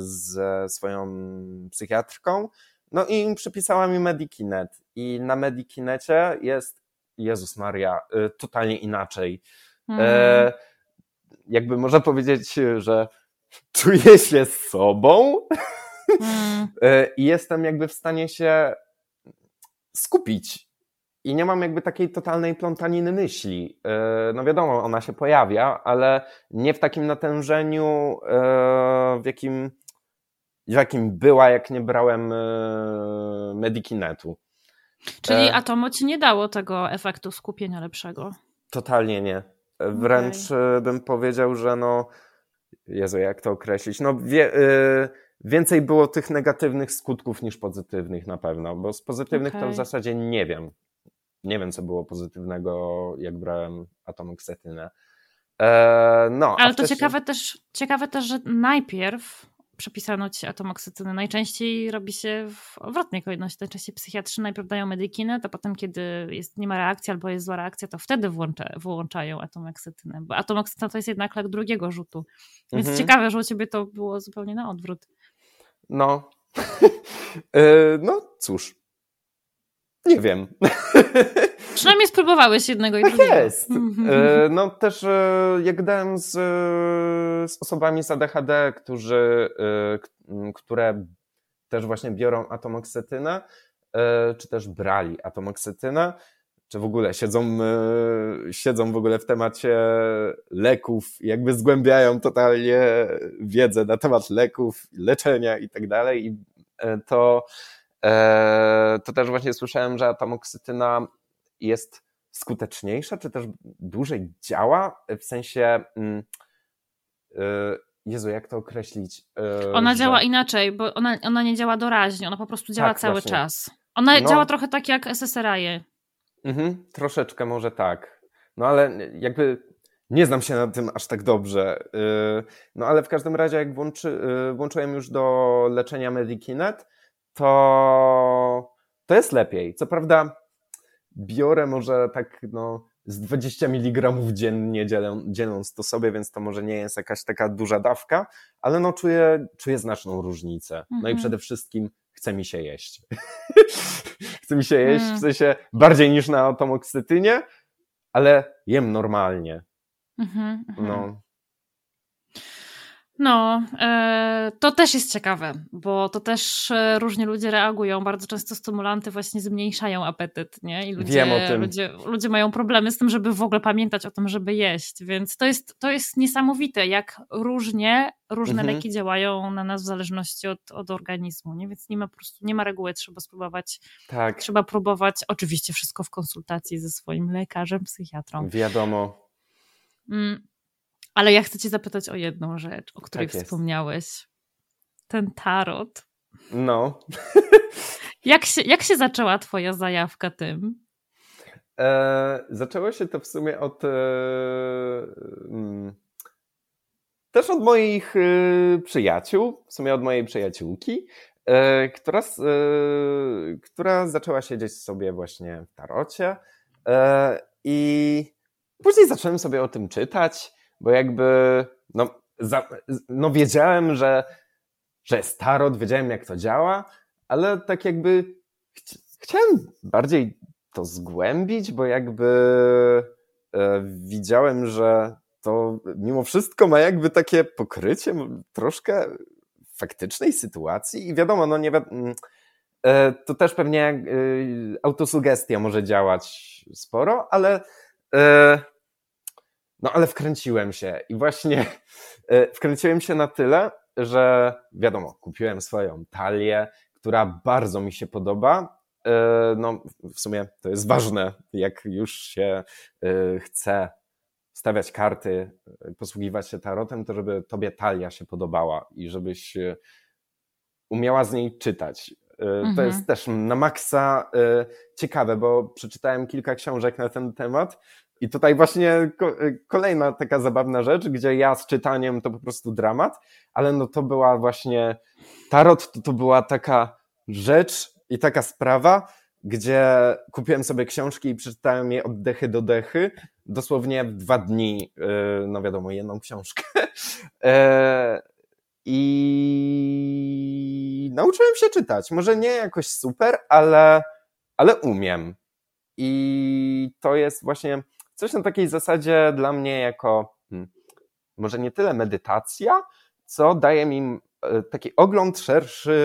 ze swoją psychiatrką, no i przypisała mi Medikinet. I na Medikinecie jest, Jezus Maria, y, totalnie inaczej. Mhm. E, jakby można powiedzieć, że czuję się z sobą mhm. [laughs] e, i jestem jakby w stanie się skupić i nie mam jakby takiej totalnej plątaniny myśli. E, no wiadomo, ona się pojawia, ale nie w takim natężeniu, e, w jakim, w jakim była, jak nie brałem e, Medikinetu. Czyli atomo ci nie dało tego efektu skupienia lepszego? Totalnie nie. Wręcz okay. bym powiedział, że no, Jezu, jak to określić? No, wie, więcej było tych negatywnych skutków niż pozytywnych na pewno, bo z pozytywnych okay. to w zasadzie nie wiem nie wiem, co było pozytywnego, jak brałem atomoksetynę. E, no, Ale to ciekawe, też, ciekawe też, że najpierw przepisano ci atomoksetynę. Najczęściej robi się w odwrotnej kolejności. Najczęściej psychiatrzy najpierw dają medykinę, to potem, kiedy jest, nie ma reakcji albo jest zła reakcja, to wtedy włącza, włączają atomoksetynę. Bo atomoksetyna to jest jednak lek drugiego rzutu. Więc mhm. ciekawe, że u ciebie to było zupełnie na odwrót. No. [laughs] e, no cóż. Nie wiem. [laughs] Przynajmniej spróbowałeś jednego i tak drugiego. jest. Mhm. E, no też e, jak gadałem z, z osobami z ADHD, którzy, e, które też właśnie biorą atomoksetynę, czy też brali atomoksetynę, czy w ogóle siedzą, siedzą w ogóle w temacie leków, jakby zgłębiają totalnie wiedzę na temat leków, leczenia i tak dalej, i to E, to też właśnie słyszałem, że atomoksytyna jest skuteczniejsza, czy też dłużej działa, w sensie mm, e, Jezu, jak to określić? E, ona że... działa inaczej, bo ona, ona nie działa doraźnie, ona po prostu działa tak, cały właśnie. czas. Ona no. działa trochę tak jak SSRI. Mhm, troszeczkę może tak. No ale jakby nie znam się na tym aż tak dobrze. No ale w każdym razie, jak włączy, włączyłem już do leczenia Medikinet, to, to jest lepiej. Co prawda, biorę może tak no, z 20 mg dziennie dzieląc to sobie, więc to może nie jest jakaś taka duża dawka, ale no czuję, czuję znaczną różnicę. Mhm. No i mhm. przede wszystkim chce mi się jeść. [laughs] chce mi się jeść, mm. w sensie bardziej niż na atomoksytynie, ale jem normalnie. Mhm, mhm. no. No, e, to też jest ciekawe, bo to też e, różni ludzie reagują. Bardzo często stymulanty właśnie zmniejszają apetyt, nie? I ludzie, Wiem o tym. Ludzie, ludzie mają problemy z tym, żeby w ogóle pamiętać o tym, żeby jeść. Więc to jest, to jest niesamowite, jak różnie różne mhm. leki działają na nas w zależności od, od organizmu, nie? Więc nie ma po prostu, nie ma reguły, trzeba spróbować. Tak. Trzeba próbować, oczywiście wszystko w konsultacji ze swoim lekarzem, psychiatrą. Wiadomo. Mm. Ale ja chcę Cię zapytać o jedną rzecz, o której tak wspomniałeś. Ten tarot. No. [laughs] jak, się, jak się zaczęła Twoja zajawka tym? E, zaczęło się to w sumie od. E, mm, też od moich e, przyjaciół, w sumie od mojej przyjaciółki, e, która, e, która zaczęła siedzieć sobie właśnie w tarocie. I później zacząłem sobie o tym czytać bo jakby no, za, no wiedziałem, że, że jest tarot, wiedziałem jak to działa, ale tak jakby ch chciałem bardziej to zgłębić, bo jakby e, widziałem, że to mimo wszystko ma jakby takie pokrycie troszkę faktycznej sytuacji i wiadomo, no nie mm, e, to też pewnie e, autosugestia może działać sporo, ale e, no ale wkręciłem się i właśnie e, wkręciłem się na tyle, że wiadomo, kupiłem swoją talię, która bardzo mi się podoba. E, no, w sumie to jest ważne, jak już się e, chce stawiać karty, posługiwać się tarotem, to żeby tobie talia się podobała i żebyś umiała z niej czytać. Mhm. To jest też na maksa ciekawe, bo przeczytałem kilka książek na ten temat i tutaj właśnie kolejna taka zabawna rzecz, gdzie ja z czytaniem to po prostu dramat, ale no to była właśnie tarot, to, to była taka rzecz i taka sprawa, gdzie kupiłem sobie książki i przeczytałem je od dechy do dechy, dosłownie w dwa dni, no wiadomo, jedną książkę. [laughs] E, I nauczyłem się czytać. Może nie jakoś super, ale, ale umiem. I to jest właśnie coś na takiej zasadzie dla mnie jako hmm, może nie tyle medytacja, co daje mi e, taki ogląd szerszy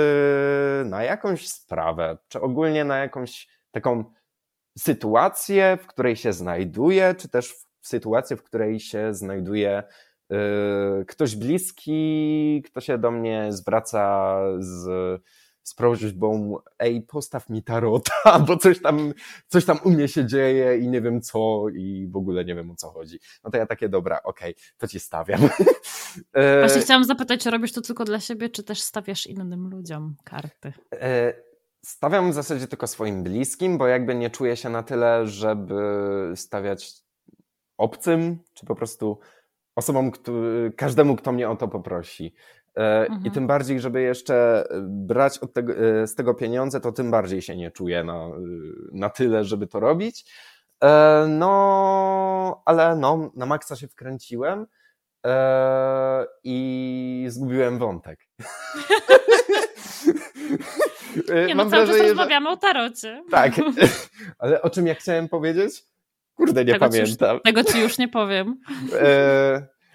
na jakąś sprawę, czy ogólnie na jakąś taką sytuację, w której się znajduję, czy też sytuację, w której się znajduje e, ktoś bliski, kto się do mnie zwraca z z prośbą, ej, postaw mi tarota, [laughs] bo coś tam, coś tam u mnie się dzieje i nie wiem co i w ogóle nie wiem o co chodzi. No to ja takie, dobra, okej, okay, to ci stawiam. [laughs] E, Właśnie chciałam zapytać, czy robisz to tylko dla siebie, czy też stawiasz innym ludziom karty? E, stawiam w zasadzie tylko swoim bliskim, bo jakby nie czuję się na tyle, żeby stawiać obcym, czy po prostu osobom, każdemu, kto mnie o to poprosi. E, mhm. I tym bardziej, żeby jeszcze brać od tego, e, z tego pieniądze, to tym bardziej się nie czuję na, na tyle, żeby to robić. E, no, ale no, na maksa się wkręciłem i zgubiłem wątek. [laughs] Nie, no Mam cały wrażenie, czas rozmawiamy że... o tarocie. Tak, [laughs] ale o czym ja chciałem powiedzieć? Kurde, nie tego pamiętam. Ci już, tego ci już nie powiem.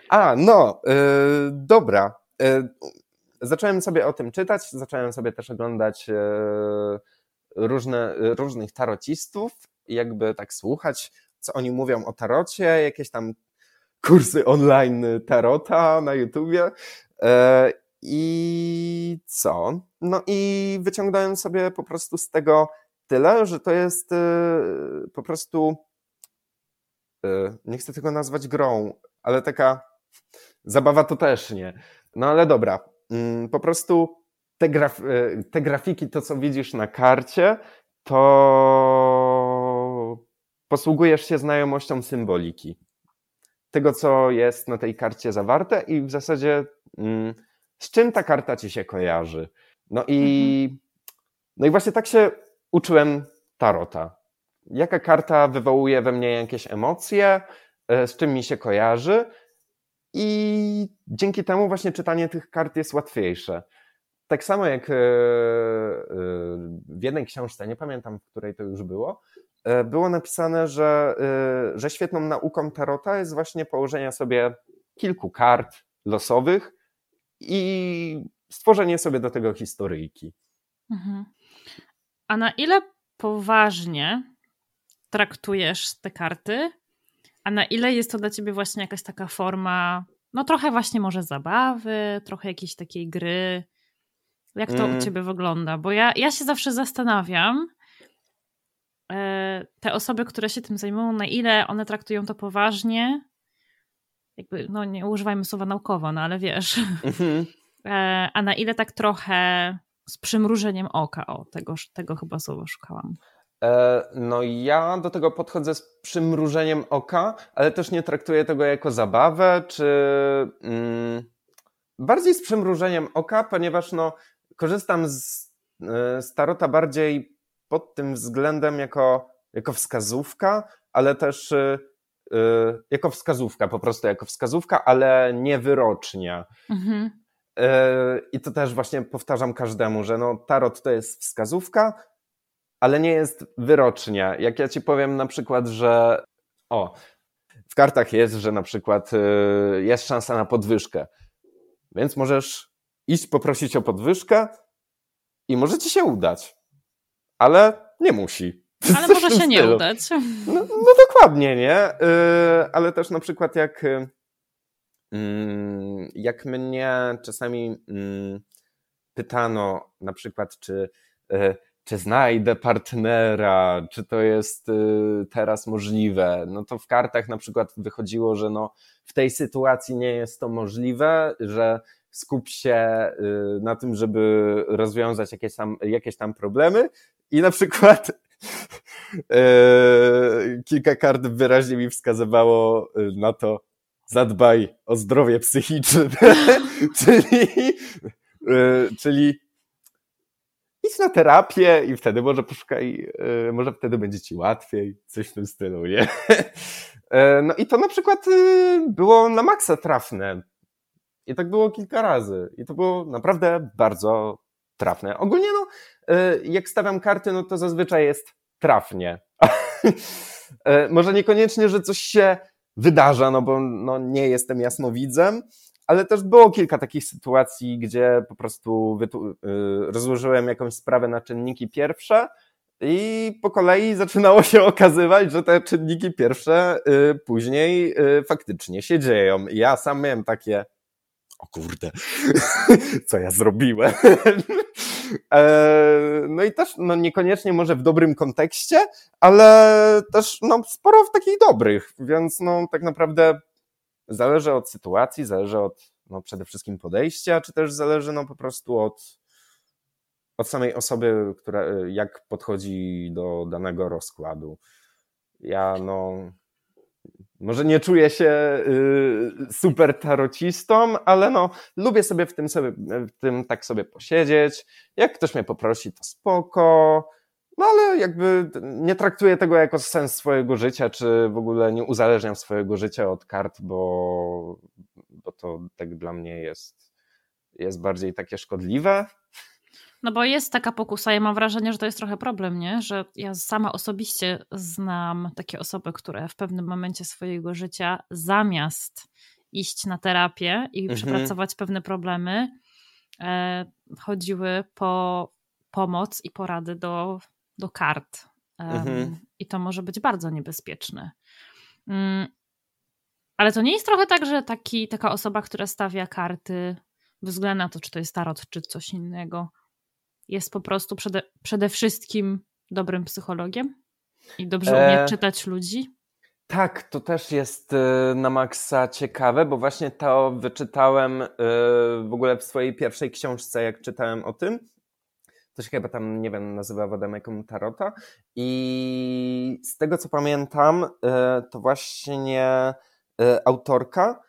a, no, dobra. E, zacząłem sobie o tym czytać, zacząłem sobie też oglądać e, różne, różnych tarocistów jakby tak słuchać, co oni mówią o tarocie, jakieś tam kursy online tarota na YouTubie. E, I co? No i wyciągnąłem sobie po prostu z tego tyle, że to jest po prostu nie chcę tego nazwać grą, ale taka zabawa to też nie. No ale dobra, mm, po prostu te, graf e, te grafiki, to co widzisz na karcie, to posługujesz się znajomością symboliki. Tego, co jest na tej karcie zawarte i w zasadzie mm, z czym ta karta ci się kojarzy. No i, mhm. no i właśnie tak się uczyłem tarota. Jaka karta wywołuje we mnie jakieś emocje, e, z czym mi się kojarzy, i dzięki temu właśnie czytanie tych kart jest łatwiejsze. Tak samo jak e, e, w jednej książce, nie pamiętam, w której to już było, e, było napisane, że, że świetną nauką tarota jest właśnie położenie sobie kilku kart losowych i stworzenie sobie do tego historyjki. Mhm. A na ile poważnie traktujesz te karty a na ile jest to dla ciebie właśnie jakaś taka forma, no trochę właśnie może zabawy, trochę jakiejś takiej gry? Jak to mm. u ciebie wygląda? Bo ja, ja się zawsze zastanawiam, e, te osoby, które się tym zajmują, na ile one traktują to poważnie, jakby, no nie używajmy słowa naukowo, no ale wiesz, mm-hmm. [laughs] a na ile tak trochę z przymrużeniem oka, o, tego, tego chyba słowa szukałam. E, no ja do tego podchodzę z przymrużeniem oka, ale też nie traktuję tego jako zabawę, czy mm, bardziej z przymrużeniem oka, ponieważ no, korzystam z, e, z tarota bardziej pod tym względem jako, jako wskazówka, ale też yy, jako wskazówka, po prostu jako wskazówka, ale nie wyrocznia. Mhm. I to też właśnie powtarzam każdemu, że no, tarot to jest wskazówka, ale nie jest wyrocznia. Jak ja ci powiem na przykład, że o, w kartach jest, że na przykład y, jest szansa na podwyżkę, więc możesz iść poprosić o podwyżkę i może ci się udać, ale nie musi. Ale [laughs] może się nie udać. No, no dokładnie, nie? Y, ale też na przykład jak, y, mm, jak mnie czasami mm, pytano na przykład, czy czy znajdę partnera, czy to jest y, teraz możliwe. No to w kartach na przykład wychodziło, że no w tej sytuacji nie jest to możliwe, że skup się y, na tym, żeby rozwiązać jakieś tam, jakieś tam problemy i na przykład [laughs] y, kilka kart wyraźnie mi wskazywało na to, zadbaj o zdrowie psychiczne, [laughs] czyli, czyli na terapię i wtedy może poszukaj, e, może wtedy będzie ci łatwiej, coś w tym stylu, nie? [laughs] E, no i to na przykład e, było na maksa trafne. I tak było kilka razy. I to było naprawdę bardzo trafne. Ogólnie no, jak stawiam karty, no to zazwyczaj jest trafnie. [laughs] Może niekoniecznie, że coś się wydarza, no bo no, nie jestem jasnowidzem, ale też było kilka takich sytuacji, gdzie po prostu y, rozłożyłem jakąś sprawę na czynniki pierwsze i po kolei zaczynało się okazywać, że te czynniki pierwsze y, później y, faktycznie się dzieją. Ja sam miałem takie, o kurde, [laughs] co ja zrobiłem. [laughs] E, no i też no niekoniecznie może w dobrym kontekście, ale też no, sporo w takich dobrych, więc no tak naprawdę zależy od sytuacji, zależy od no, przede wszystkim podejścia, czy też zależy no, po prostu od, od samej osoby, która jak podchodzi do danego rozkładu. Ja no może nie czuję się y, super tarocistą, ale no lubię sobie w tym, sobie w tym tak sobie posiedzieć. Jak ktoś mnie poprosi, to spoko. No ale jakby nie traktuję tego jako sens swojego życia, czy w ogóle nie uzależniam swojego życia od kart, bo, bo to tak dla mnie jest, jest bardziej takie szkodliwe. No bo jest taka pokusa, ja mam wrażenie, że to jest trochę problem, nie? Że ja sama osobiście znam takie osoby, które w pewnym momencie swojego życia zamiast iść na terapię i mhm. przepracować pewne problemy, e, chodziły po pomoc i porady do do kart. Mhm. I to może być bardzo niebezpieczne. Mm, ale to nie jest trochę tak, że taki, taka osoba, która stawia karty, bez względu na to, czy to jest tarot, czy coś innego, jest po prostu przede, przede wszystkim dobrym psychologiem i dobrze umie e... czytać ludzi? Tak, to też jest e, na maksa ciekawe, bo właśnie to wyczytałem e, w ogóle w swojej pierwszej książce, jak czytałem o tym, to się chyba tam, nie wiem, nazywa Wademekum Tarota. I z tego co pamiętam, e, to właśnie e, autorka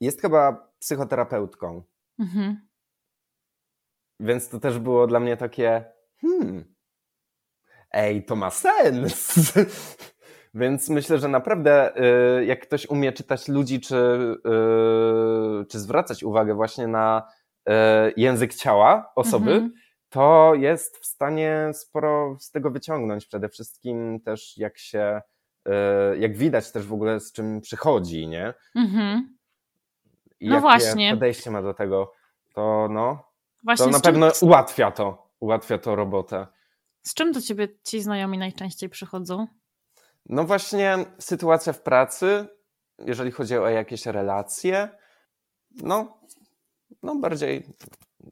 jest chyba psychoterapeutką. Mhm. Więc to też było dla mnie takie, hmm, ej, to ma sens. [laughs] Więc myślę, że naprawdę e, jak ktoś umie czytać ludzi, czy, czy zwracać uwagę właśnie na język ciała osoby, mhm to jest w stanie sporo z tego wyciągnąć. Przede wszystkim też jak się, e, jak widać też w ogóle z czym przychodzi, nie? Mhm. No jakie właśnie. podejście ma do tego, to no, właśnie to na pewno ułatwia to, ułatwia to robotę. Z czym do ciebie ci znajomi najczęściej przychodzą? No właśnie sytuacja w pracy, jeżeli chodzi o jakieś relacje, no, no bardziej,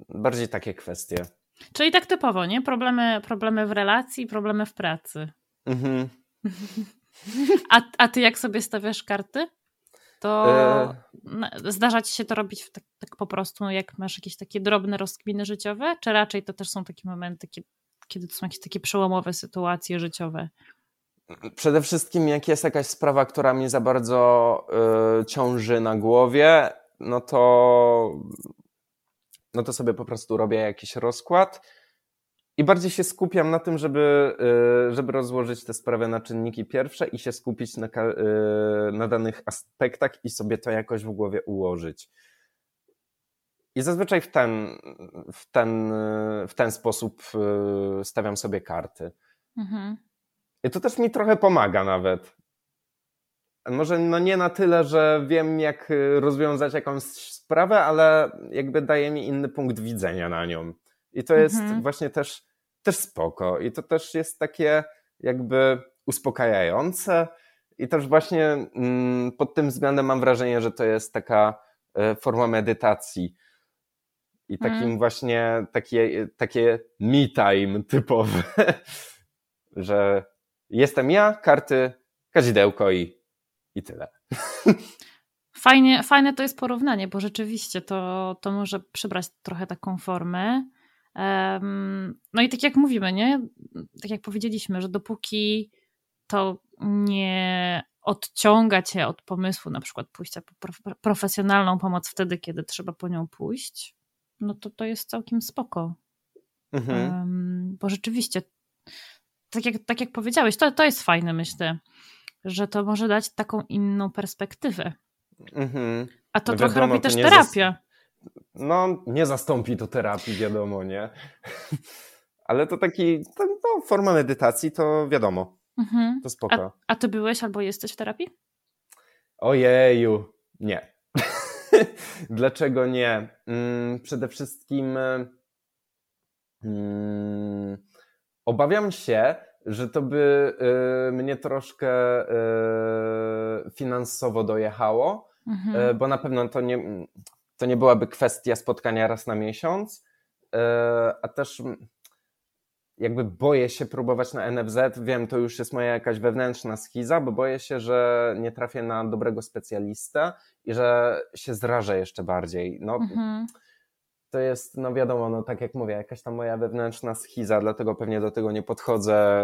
bardziej takie kwestie. Czyli tak typowo, nie? Problemy, problemy w relacji, problemy w pracy. Mhm. A, a ty jak sobie stawiasz karty? To e... zdarza ci się to robić tak, tak, po prostu, jak masz jakieś takie drobne rozkminy życiowe? Czy raczej to też są takie momenty, kiedy, kiedy to są jakieś takie przełomowe sytuacje życiowe? Przede wszystkim, jak jest jakaś sprawa, która mi za bardzo y, ciąży na głowie, no to no to sobie po prostu robię jakiś rozkład i bardziej się skupiam na tym, żeby, y, żeby rozłożyć tę sprawę na czynniki pierwsze i się skupić na, y, na danych aspektach i sobie to jakoś w głowie ułożyć. I zazwyczaj w ten, w ten, w ten sposób y, stawiam sobie karty. Mhm. I to też mi trochę pomaga nawet. Może no nie na tyle, że wiem, jak rozwiązać jakąś sprawę, ale jakby daje mi inny punkt widzenia na nią. I to jest mhm. właśnie też, też spoko. I to też jest takie jakby uspokajające. I też właśnie mm, pod tym względem mam wrażenie, że to jest taka e, forma medytacji. I takim mm. właśnie takie, takie me time typowe, [laughs] że jestem ja, karty, kadzidełko i, i tyle. [laughs] Fajnie, fajne to jest porównanie, bo rzeczywiście to, to może przybrać trochę taką formę. No i tak jak mówimy, nie? Tak jak powiedzieliśmy, że dopóki to nie odciąga cię od pomysłu, na przykład pójścia po profesjonalną pomoc wtedy, kiedy trzeba po nią pójść, no to to jest całkiem spoko. Mhm. Um, bo rzeczywiście, tak jak, tak jak powiedziałeś, to, to jest fajne, myślę, że to może dać taką inną perspektywę. Mhm. A to no trochę wiadomo, robi też terapia. No, nie zastąpi to terapii, wiadomo, nie? [laughs] Ale to taki, to, no, forma medytacji, to wiadomo. Mhm. To spoko. A, a ty byłeś albo jesteś w terapii? Ojeju, nie. [laughs] Dlaczego nie? Mm, przede wszystkim mm, obawiam się, że to by y, mnie troszkę y, finansowo dojechało, mhm. y, bo na pewno to nie, to nie byłaby kwestia spotkania raz na miesiąc, a też jakby boję się próbować na NFZ. Wiem, to już jest moja jakaś wewnętrzna schiza, bo boję się, że nie trafię na dobrego specjalistę i że się zrażę jeszcze bardziej. No, mhm. To jest, no wiadomo, no tak jak mówię, jakaś tam moja wewnętrzna schiza, dlatego pewnie do tego nie podchodzę,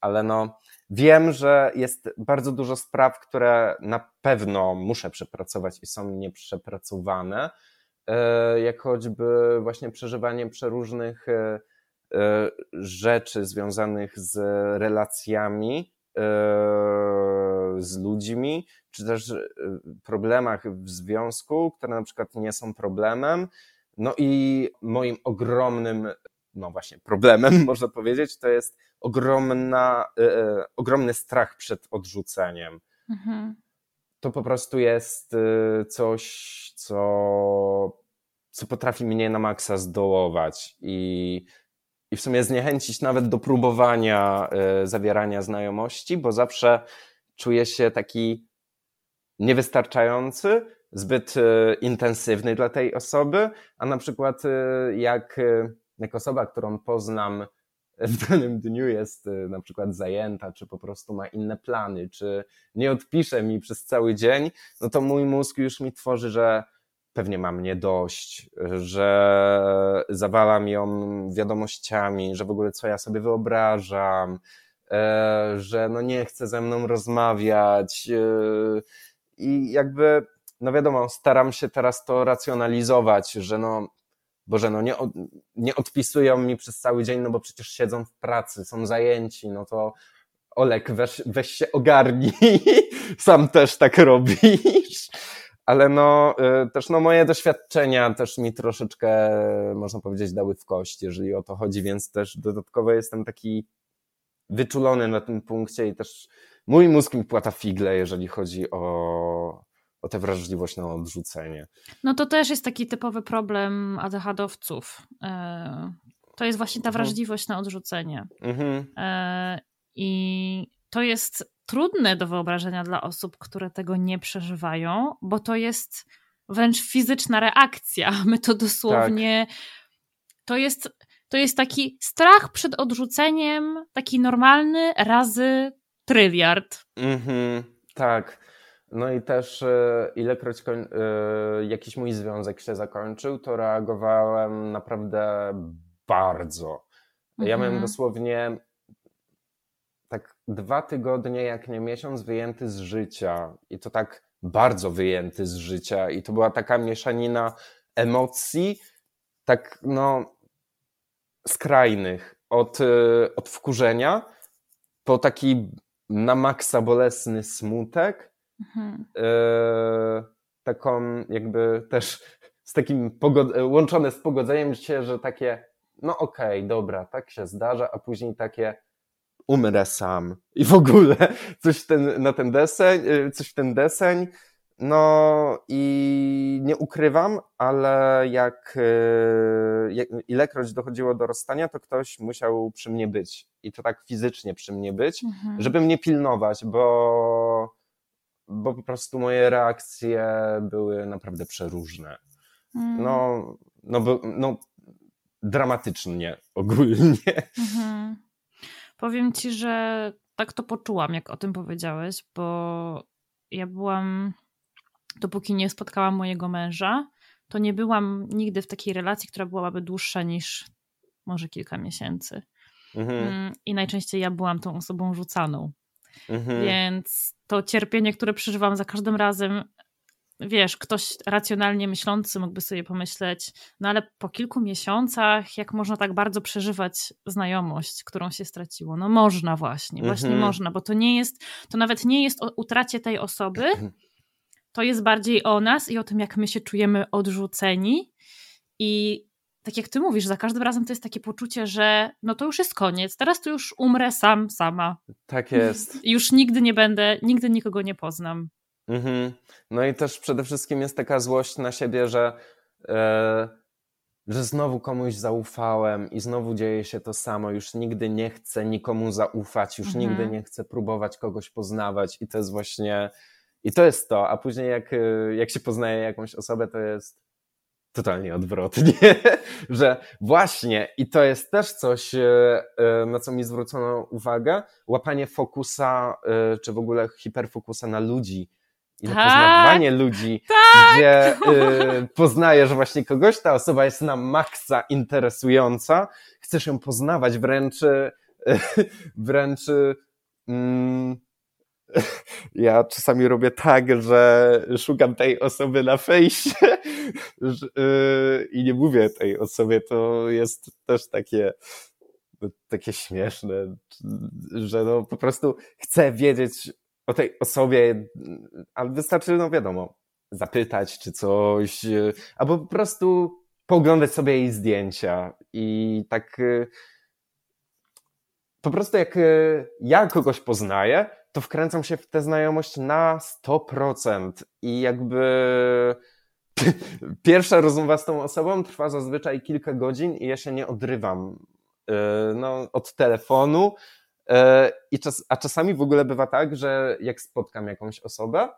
ale no wiem, że jest bardzo dużo spraw, które na pewno muszę przepracować i są nieprzepracowane, e, jak choćby właśnie przeżywanie przeróżnych e, E, rzeczy związanych z relacjami z ludźmi, czy też problemach w związku, które na przykład nie są problemem. No i moim ogromnym, no właśnie, problemem, [laughs] można powiedzieć, to jest ogromna, ogromny strach przed odrzuceniem. Mhm. To po prostu jest coś, co, co potrafi mnie na maksa zdołować i i w sumie zniechęcić nawet do próbowania e, zawierania znajomości, bo zawsze czuję się taki niewystarczający, zbyt e, intensywny dla tej osoby, a na przykład e, jak, jak osoba, którą poznam w danym dniu jest na przykład zajęta, czy po prostu ma inne plany, czy nie odpisze mi przez cały dzień, no to mój mózg już mi tworzy, że pewnie mam nie dość, że zawalam ją wiadomościami, że w ogóle co ja sobie wyobrażam, e, że no nie chce ze mną rozmawiać e, i jakby, no wiadomo, staram się teraz to racjonalizować, że no Boże, no nie, nie odpisują mi przez cały dzień, no bo przecież siedzą w pracy, są zajęci, no to Olek, weź, weź się ogarnij, [laughs] sam też tak robisz. Ale no y, też no moje doświadczenia też mi troszeczkę, można powiedzieć, dały w kość, jeżeli o to chodzi, więc też dodatkowo jestem taki wyczulony na tym punkcie i też mój mózg mi płata figle, jeżeli chodzi o, o tę wrażliwość na odrzucenie. No to też jest taki typowy problem ADHD-owców. E, to jest właśnie ta mhm. wrażliwość na odrzucenie. Mhm. E, I to jest trudne do wyobrażenia dla osób, które tego nie przeżywają, bo to jest wręcz fizyczna reakcja. [laughs] My to dosłownie. Tak. To jest. To jest taki strach przed odrzuceniem, taki normalny razy tryliard. Mhm, tak. No i też e, ilekroć e, jakiś mój związek się zakończył, to reagowałem naprawdę bardzo. Ja mhm. miałem dosłownie tak dwa tygodnie, jak nie miesiąc, wyjęty z życia. I to tak bardzo wyjęty z życia. I to była taka mieszanina emocji, tak no, skrajnych. Od, y, od wkurzenia po taki na maksa bolesny smutek. Mhm. Y, taką jakby też z takim łączone z pogodzeniem się, że takie no okej, okay, dobra, tak się zdarza, a później takie umrę sam i w ogóle coś ten, na ten deseń, y, coś w ten deseń. No i nie ukrywam, ale jak, y, jak ilekroć dochodziło do rozstania, to ktoś musiał przy mnie być i to tak fizycznie przy mnie być, mhm. żeby mnie pilnować, bo, bo po prostu moje reakcje były naprawdę przeróżne. mm. no, no, no dramatycznie ogólnie. Mhm. Powiem ci, że tak to poczułam, jak o tym powiedziałeś, bo ja byłam, dopóki nie spotkałam mojego męża, to nie byłam nigdy w takiej relacji, która byłaby dłuższa niż może kilka miesięcy. Mhm. Mm, I najczęściej ja byłam tą osobą rzucaną. Mhm. Więc to cierpienie, które przeżywam za każdym razem, wiesz, ktoś racjonalnie myślący mógłby sobie pomyśleć, no ale po kilku miesiącach, jak można tak bardzo przeżywać znajomość, którą się straciło? No można właśnie, właśnie mhm. można, bo to nie jest, to nawet nie jest o utracie tej osoby, to jest bardziej o nas i o tym, jak my się czujemy odrzuceni i tak jak ty mówisz, za każdym razem to jest takie poczucie, że no to już jest koniec, teraz to już umrę sam, sama. Tak jest. I już nigdy nie będę, nigdy nikogo nie poznam. Mhm. No i też przede wszystkim jest taka złość na siebie, że, e, że znowu komuś zaufałem i znowu dzieje się to samo. Już nigdy nie chcę nikomu zaufać, już mhm. nigdy nie chcę próbować kogoś poznawać i to jest właśnie, i to jest to. A później jak, e, jak się poznaje jakąś osobę, to jest totalnie odwrotnie, [laughs] że właśnie i to jest też coś, e, e, na co mi zwrócono uwagę, łapanie fokusa, e, czy w ogóle hiperfokusa na ludzi i na tak, poznawanie ludzi, tak. gdzie poznajesz właśnie kogoś, ta osoba jest na maksa interesująca, chcesz ją poznawać, wręcz [laughs] wręcz mm, [laughs] ja czasami robię tak, że szukam tej osoby na fejsie [laughs] y, i nie mówię tej osobie, to jest też takie, no, takie śmieszne, że no po prostu chcę wiedzieć o tej osobie, ale wystarczy, no wiadomo, zapytać czy coś, albo po prostu pooglądać sobie jej zdjęcia. I tak y, po prostu jak y, ja kogoś poznaję, to wkręcam się w tę znajomość na 100% i jakby [laughs] pierwsza rozmowa z tą osobą trwa zazwyczaj kilka godzin i ja się nie odrywam y, no, od telefonu. Y, I czas, a czasami w ogóle bywa tak, że jak spotkam jakąś osobę,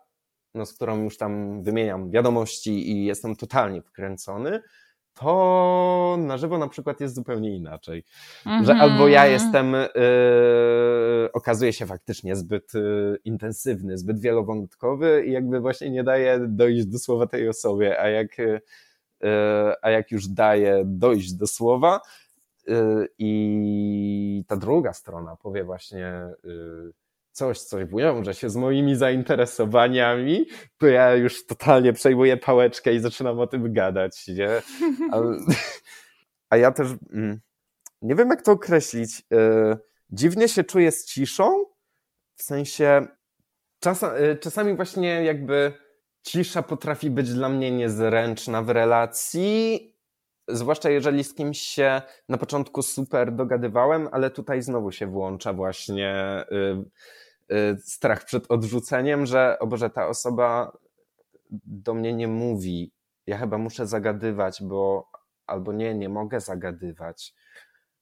no, z którą już tam wymieniam wiadomości i jestem totalnie wkręcony, to na żywo na przykład jest zupełnie inaczej. Że albo ja mhm. jestem, yy, okazuje się faktycznie zbyt yy, intensywny, zbyt wielowątkowy i jakby właśnie nie daje dojść do słowa tej osobie, a jak, yy, a jak już daje dojść do słowa i ta druga strona powie właśnie coś, coś wiąże się z moimi zainteresowaniami, to ja już totalnie przejmuję pałeczkę i zaczynam o tym gadać, nie? A, a ja też mm, nie wiem, jak to określić. E, dziwnie się czuję z ciszą, w sensie czas, e, czasami właśnie jakby cisza potrafi być dla mnie niezręczna w relacji, zwłaszcza jeżeli z kimś się na początku super dogadywałem, ale tutaj znowu się włącza właśnie Y, strach przed odrzuceniem, że o Boże, ta osoba do mnie nie mówi. Ja chyba muszę zagadywać, bo albo nie, nie mogę zagadywać,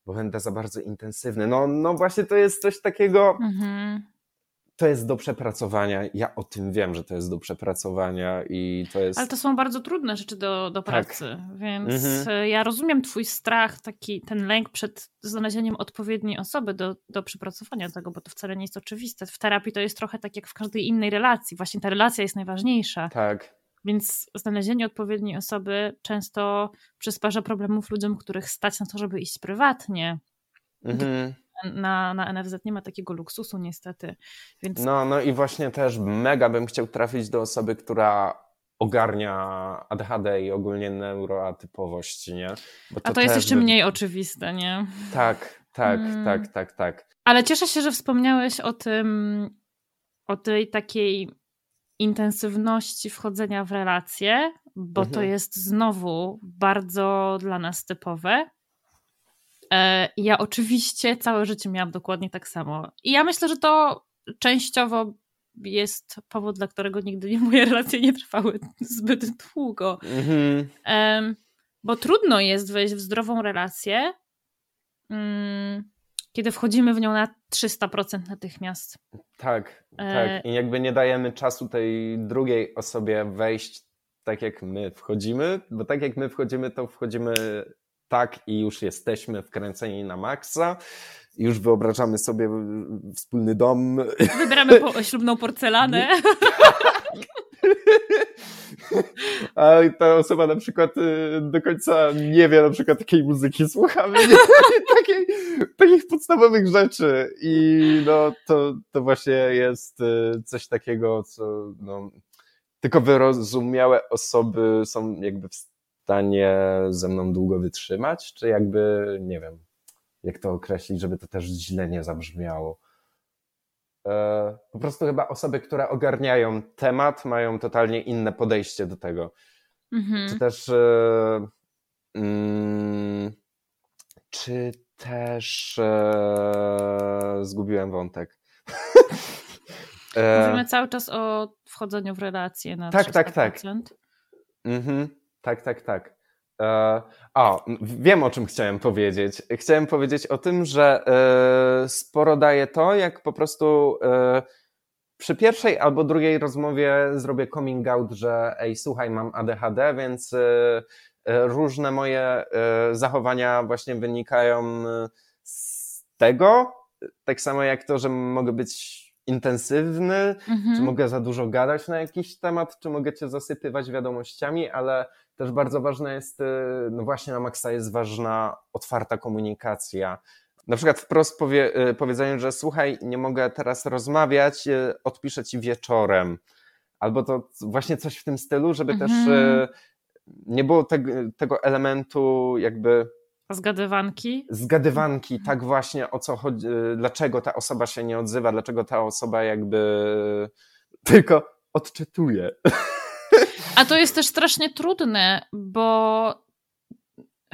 bo będę za bardzo intensywny. No, no właśnie to jest coś takiego. Mhm to jest do przepracowania. Ja o tym wiem, że to jest do przepracowania i to jest. Ale to są bardzo trudne rzeczy do, do tak. pracy, tak. więc mhm. ja rozumiem Twój strach, taki ten lęk przed znalezieniem odpowiedniej osoby do, do przepracowania tego, bo to wcale nie jest oczywiste. W terapii to jest trochę tak jak w każdej innej relacji. Właśnie ta relacja jest najważniejsza. Tak. Więc znalezienie odpowiedniej osoby często przysparza problemów ludziom, których stać na to, żeby iść prywatnie. Mhm na, na NFZ nie ma takiego luksusu niestety. Więc... No, no i właśnie też mega bym chciał trafić do osoby, która ogarnia ADHD i ogólnie neuroatypowość, nie? To A to jest jeszcze by... mniej oczywiste, nie? Tak, tak, hmm. tak, tak, tak. Ale cieszę się, że wspomniałeś o tym, o tej takiej intensywności wchodzenia w relacje, bo mhm. to jest znowu bardzo dla nas typowe. E, ja oczywiście całe życie miałam dokładnie tak samo. I ja myślę, że to częściowo jest powód, dla którego nigdy nie, moje relacje nie trwały zbyt długo. Mhm. bo trudno jest wejść w zdrową relację, mm, kiedy wchodzimy w nią na 300% natychmiast. Tak, e... tak. I jakby nie dajemy czasu tej drugiej osobie wejść tak jak my wchodzimy, bo tak jak my wchodzimy, to wchodzimy tak i już jesteśmy wkręceni na maksa. Już wyobrażamy sobie wspólny dom. Wybieramy po, ślubną porcelanę. A [laughs] ta osoba na przykład y, do końca nie wie na przykład takiej muzyki słuchamy, takiej, takich podstawowych rzeczy i no to, to właśnie jest y, coś takiego, co no, tylko wyrozumiałe osoby są jakby w stanie ze mną długo wytrzymać, czy jakby, nie wiem, jak to określić, żeby to też źle nie zabrzmiało. E, po prostu chyba osoby, które ogarniają temat, mają totalnie inne podejście do tego. Mhm. Czy też. E, mm, czy też. E, zgubiłem wątek. [laughs] Mówimy cały czas o wchodzeniu w relacje na tak, 300%. Tak, tak. Mhm. Tak, tak, tak. E, o, wiem o czym chciałem powiedzieć. Chciałem powiedzieć o tym, że e, sporo daje to, jak po prostu e, przy pierwszej albo drugiej rozmowie zrobię coming out, że ej, słuchaj, mam ADHD, więc różne moje zachowania właśnie wynikają z tego, tak samo jak to, że mogę być intensywny, mhm. czy mogę za dużo gadać na jakiś temat, czy mogę cię zasypywać wiadomościami, ale też bardzo ważne jest, y, no właśnie na maksa jest ważna otwarta komunikacja. Na przykład wprost powie, y, powiedzenie, że słuchaj, nie mogę teraz rozmawiać, y, odpiszę ci wieczorem. Albo to właśnie coś w tym stylu, żeby mhm. też nie było te, tego elementu jakby Zgadywanki? Zgadywanki, tak właśnie o co chodzi, dlaczego ta osoba się nie odzywa, dlaczego ta osoba jakby tylko odczytuje. [laughs] A to jest też strasznie trudne, bo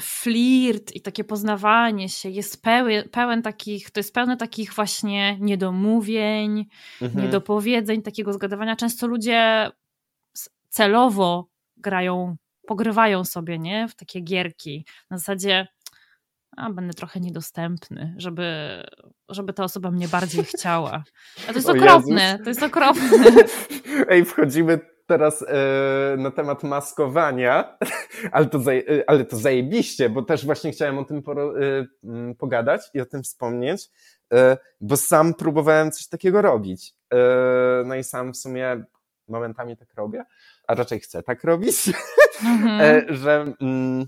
flirt i takie poznawanie się jest pełen, pełen takich, to jest pełne takich właśnie niedomówień, mhm. niedopowiedzeń, takiego zgadywania. Często ludzie celowo grają, pogrywają sobie, nie? W takie gierki. Na zasadzie a będę trochę niedostępny, żeby, żeby ta osoba mnie bardziej chciała. A to jest okropne, to jest okropne. [laughs] Ej, wchodzimy teraz e, na temat maskowania, [laughs] ale to, zaje, ale to zajebiście, bo też właśnie chciałem o tym poro, e, pogadać i o tym wspomnieć, e, bo sam próbowałem coś takiego robić. E, no i sam w sumie momentami tak robię, a raczej chcę tak robić, [laughs] mhm. E, że mm,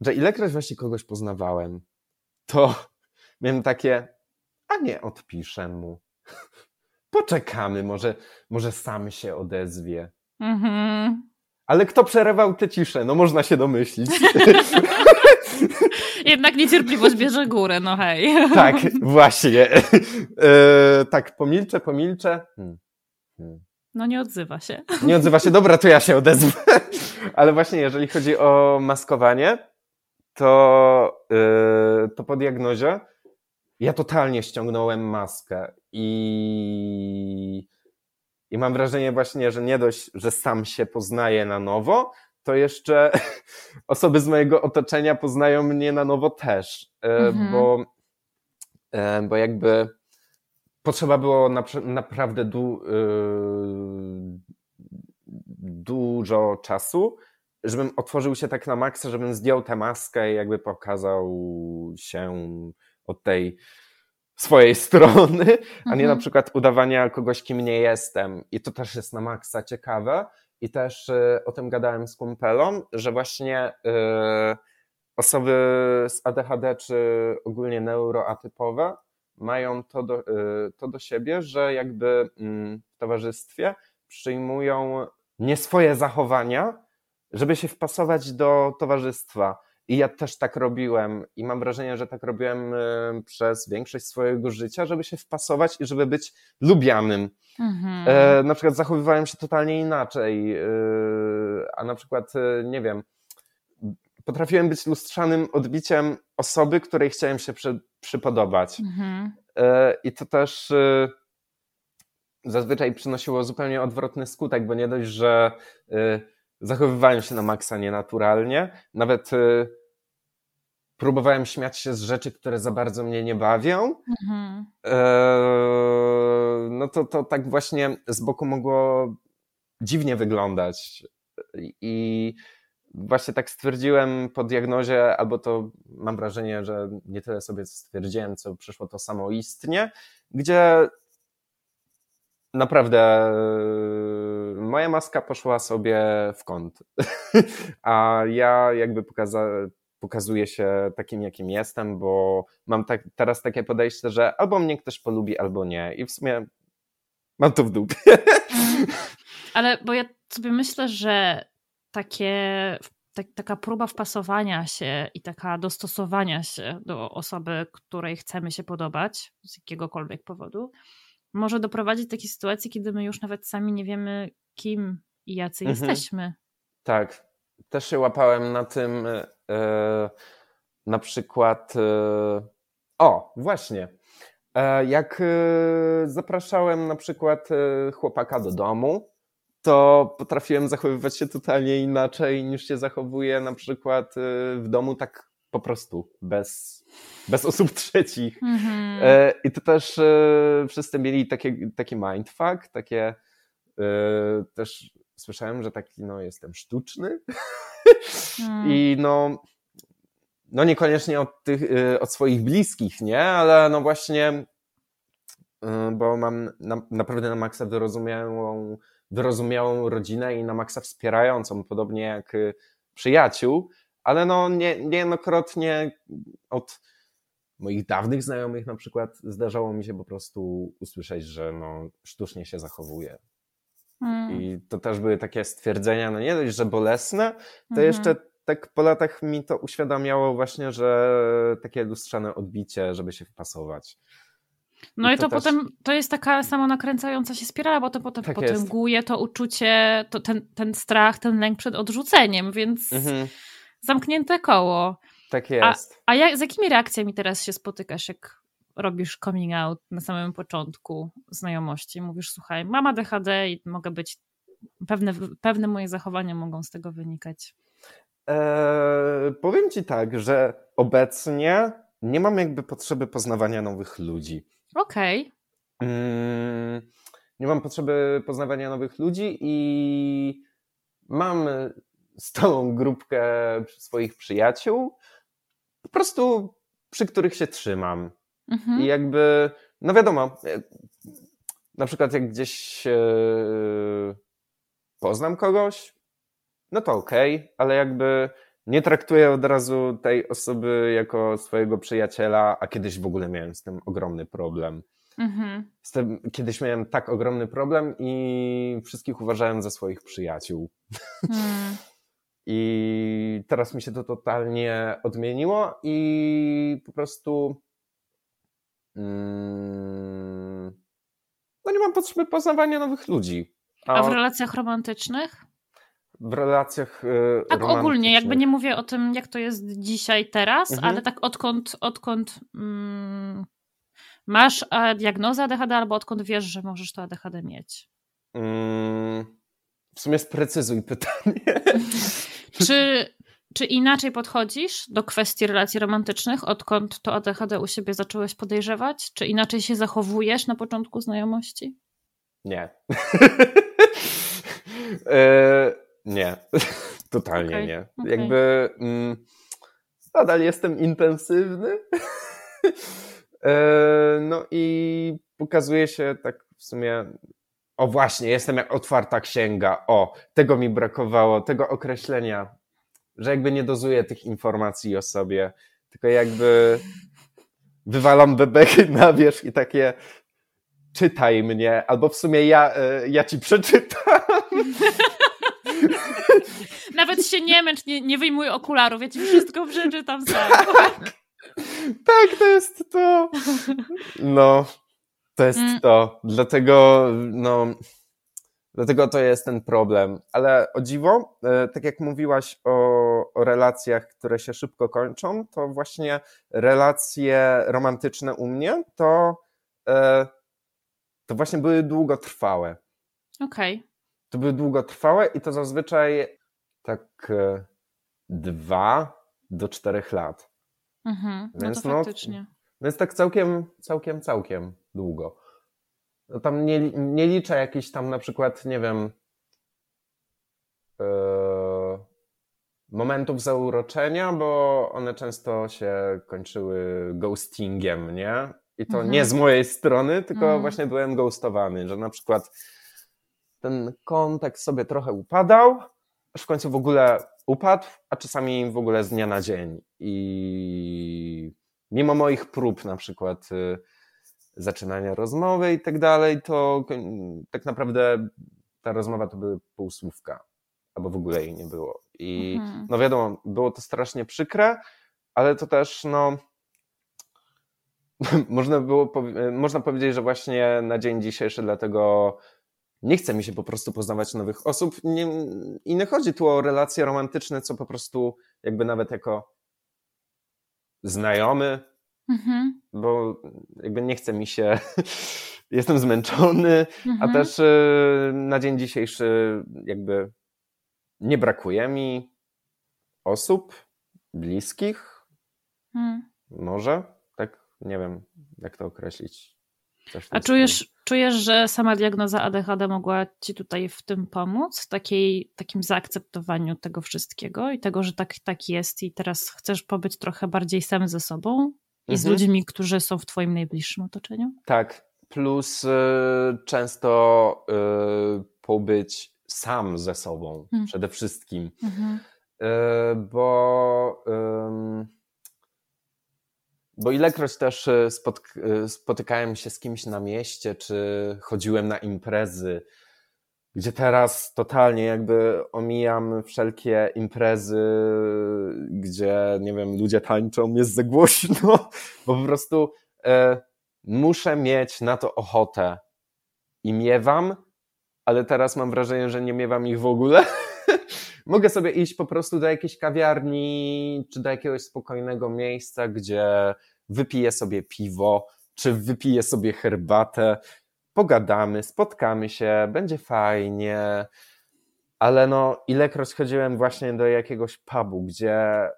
że ilekroć właśnie kogoś poznawałem, to miałem takie, a nie odpiszę mu. Poczekamy, może, może sam się odezwie. Mhm. Ale kto przerywał tę ciszę? No można się domyślić. [laughs] Jednak niecierpliwość bierze górę, no hej. [laughs] tak, właśnie. E, tak, pomilczę, pomilczę. Hmm. Hmm. No nie odzywa się. Nie odzywa się, dobra, to ja się odezwę. [laughs] Ale właśnie jeżeli chodzi o maskowanie, to, yy, to po diagnozie ja totalnie ściągnąłem maskę i, i mam wrażenie właśnie, że nie dość, że sam się poznaję na nowo, to jeszcze [laughs] osoby z mojego otoczenia poznają mnie na nowo też, yy, mhm. bo, yy, bo jakby potrzeba było naprawdę du, yy, dużo czasu, żebym otworzył się tak na maksa, żebym zdjął tę maskę i jakby pokazał się od tej swojej [laughs] strony, a nie na mhm. przykład udawania kogoś, kim nie jestem. I to też jest na maksa ciekawe. I też y, o tym gadałem z kumpelą, że właśnie y, osoby z ADHD czy ogólnie neuroatypowe mają to do, y, to do siebie, że jakby mm, w towarzystwie przyjmują nie swoje zachowania, żeby się wpasować do towarzystwa. I ja też tak robiłem i mam wrażenie, że tak robiłem y, przez większość swojego życia, żeby się wpasować i żeby być lubianym. Mhm. E, na przykład zachowywałem się totalnie inaczej, e, a na przykład, e, nie wiem, potrafiłem być lustrzanym odbiciem osoby, której chciałem się przy, przypodobać. Mhm. E, I to też zazwyczaj przynosiło zupełnie odwrotny skutek, bo nie dość, że zachowywałem się na maksa nienaturalnie. Nawet y, próbowałem śmiać się z rzeczy, które za bardzo mnie nie bawią. Mhm. E, no to, to tak właśnie z boku mogło dziwnie wyglądać. I właśnie tak stwierdziłem po diagnozie, albo to mam wrażenie, że nie tyle sobie stwierdziłem, co przyszło to samoistnie, gdzie naprawdę moja maska poszła sobie w kąt. [laughs] A ja jakby pokaza- pokazuję się takim, jakim jestem, bo mam tak, teraz takie podejście, że albo mnie ktoś polubi, albo nie. I w sumie mam to w dupie. [laughs] Ale bo ja sobie myślę, że takie, tak, taka próba wpasowania się i taka dostosowania się do osoby, której chcemy się podobać z jakiegokolwiek powodu, może doprowadzić do takiej sytuacji, kiedy my już nawet sami nie wiemy, kim i jacy mhm. jesteśmy. Tak. Też się łapałem na tym yy, na przykład. Yy, o, właśnie. Jak zapraszałem na przykład chłopaka do domu, to potrafiłem zachowywać się totalnie inaczej niż się zachowuję na przykład w domu tak po prostu, bez, bez osób trzecich. Mm-hmm. I to też wszyscy mieli takie, taki mindfuck, takie też słyszałem, że taki no jestem sztuczny mm. i no no niekoniecznie od, tych, od swoich bliskich, nie? Ale no właśnie, bo mam na, naprawdę na maksa wyrozumiałą, wyrozumiałą rodzinę i na maksa wspierającą, podobnie jak przyjaciół, ale no nie, niejednokrotnie od moich dawnych znajomych na przykład zdarzało mi się po prostu usłyszeć, że no sztucznie się zachowuje. Mm. I to też były takie stwierdzenia, no nie dość, że bolesne, to mm. jeszcze tak po latach mi to uświadamiało właśnie, że takie lustrzane odbicie, żeby się wpasować. No i, i to, to też... potem to jest taka sama nakręcająca się spirala, bo to potem tak potęguje to uczucie, to ten, ten strach, ten lęk przed odrzuceniem, więc mhm. zamknięte koło. Tak jest. A, a jak, z jakimi reakcjami teraz się spotykasz, jak robisz coming out na samym początku znajomości? Mówisz, słuchaj, mam ADHD i mogę być, pewne, pewne moje zachowania mogą z tego wynikać. Eee, powiem ci tak, że obecnie nie mam jakby potrzeby poznawania nowych ludzi. Okej. Okay. Mm, nie mam potrzeby poznawania nowych ludzi i mam stałą grupkę swoich przyjaciół, po prostu przy których się trzymam. Mhm. I jakby, no wiadomo, e, na przykład jak gdzieś e, poznam kogoś, no to okej, okay, ale jakby nie traktuję od razu tej osoby jako swojego przyjaciela, a kiedyś w ogóle miałem z tym ogromny problem. Mhm. Tym, kiedyś miałem tak ogromny problem i wszystkich uważałem za swoich przyjaciół. Mhm. [laughs] I teraz mi się to totalnie odmieniło i po prostu no nie mam potrzeby poznawania nowych ludzi. A, a w relacjach romantycznych? w relacjach yy, Tak ogólnie, jakby nie mówię o tym, jak to jest dzisiaj, teraz, mhm. ale tak odkąd, odkąd mm, masz diagnozę ADHD albo odkąd wiesz, że możesz to ADHD mieć? Mm, w sumie sprecyzuj pytanie. [laughs] czy, czy inaczej podchodzisz do kwestii relacji romantycznych, odkąd to ADHD u siebie zacząłeś podejrzewać? Czy inaczej się zachowujesz na początku znajomości? Nie. [laughs] e nie, [laughs] totalnie okay. nie. Okay. Jakby mm, nadal jestem intensywny. [laughs] e, no i pokazuje się tak w sumie. O właśnie, jestem jak otwarta księga. O, tego mi brakowało, tego określenia, że jakby nie dozuję tych informacji o sobie, tylko jakby wywalam bebeki [laughs] na wierzch i takie czytaj mnie, albo w sumie ja, e, ja ci przeczytam. [laughs] Nawet się nie męcz, nie, nie wyjmuj okularów, ja ci wszystko przeczytam sam. Tak. tak, to jest to. No, to jest mm. to. Dlatego, no, dlatego to jest ten problem. Ale o dziwo, e, tak jak mówiłaś o, o relacjach, które się szybko kończą, to właśnie relacje romantyczne u mnie to, e, to właśnie były długotrwałe. Okej. Okay. To były długotrwałe i to zazwyczaj tak e, dwa do czterech lat. Mhm, no więc. No, więc tak całkiem, całkiem, całkiem długo. No tam nie, nie liczę jakichś tam na przykład, nie wiem, e, momentów zauroczenia, bo one często się kończyły ghostingiem, nie? I to mhm. nie z mojej strony, tylko mhm. właśnie byłem ghostowany, że na przykład ten kontakt sobie trochę upadał, aż w końcu w ogóle upadł, a czasami w ogóle z dnia na dzień. I mimo moich prób na przykład y, zaczynania rozmowy i tak dalej, to tak naprawdę ta rozmowa to były półsłówka, albo w ogóle jej nie było. I mhm. no wiadomo, było to strasznie przykre, ale to też no [laughs] można było można powiedzieć, że właśnie na dzień dzisiejszy dlatego nie chce mi się po prostu poznawać nowych osób nie, i nie chodzi tu o relacje romantyczne, co po prostu jakby nawet jako znajomy, mhm. bo jakby nie chce mi się, [laughs] jestem zmęczony, mhm. a też y, na dzień dzisiejszy jakby nie brakuje mi osób bliskich, hmm. może, tak, nie wiem jak to określić. A czujesz, czujesz, że sama diagnoza ADHD mogła ci tutaj w tym pomóc? W takiej, takim zaakceptowaniu tego wszystkiego i tego, że tak, tak jest i teraz chcesz pobyć trochę bardziej sam ze sobą i mhm. z ludźmi, którzy są w twoim najbliższym otoczeniu? Tak, plus y, często y, pobyć sam ze sobą hmm. przede wszystkim. Mhm. Y, bo bo ilekroć też e, e, spotykałem się z kimś na mieście, czy chodziłem na imprezy, gdzie teraz totalnie jakby omijam wszelkie imprezy, gdzie, nie wiem, ludzie tańczą, jest za głośno, [laughs] bo po prostu e, muszę mieć na to ochotę. I miewam, ale teraz mam wrażenie, że nie miewam ich w ogóle. [laughs] Mogę sobie iść po prostu do jakiejś kawiarni, czy do jakiegoś spokojnego miejsca, gdzie wypiję sobie piwo, czy wypiję sobie herbatę, pogadamy, spotkamy się, będzie fajnie. Ale no, ilekroć chodziłem właśnie do jakiegoś pubu, gdzie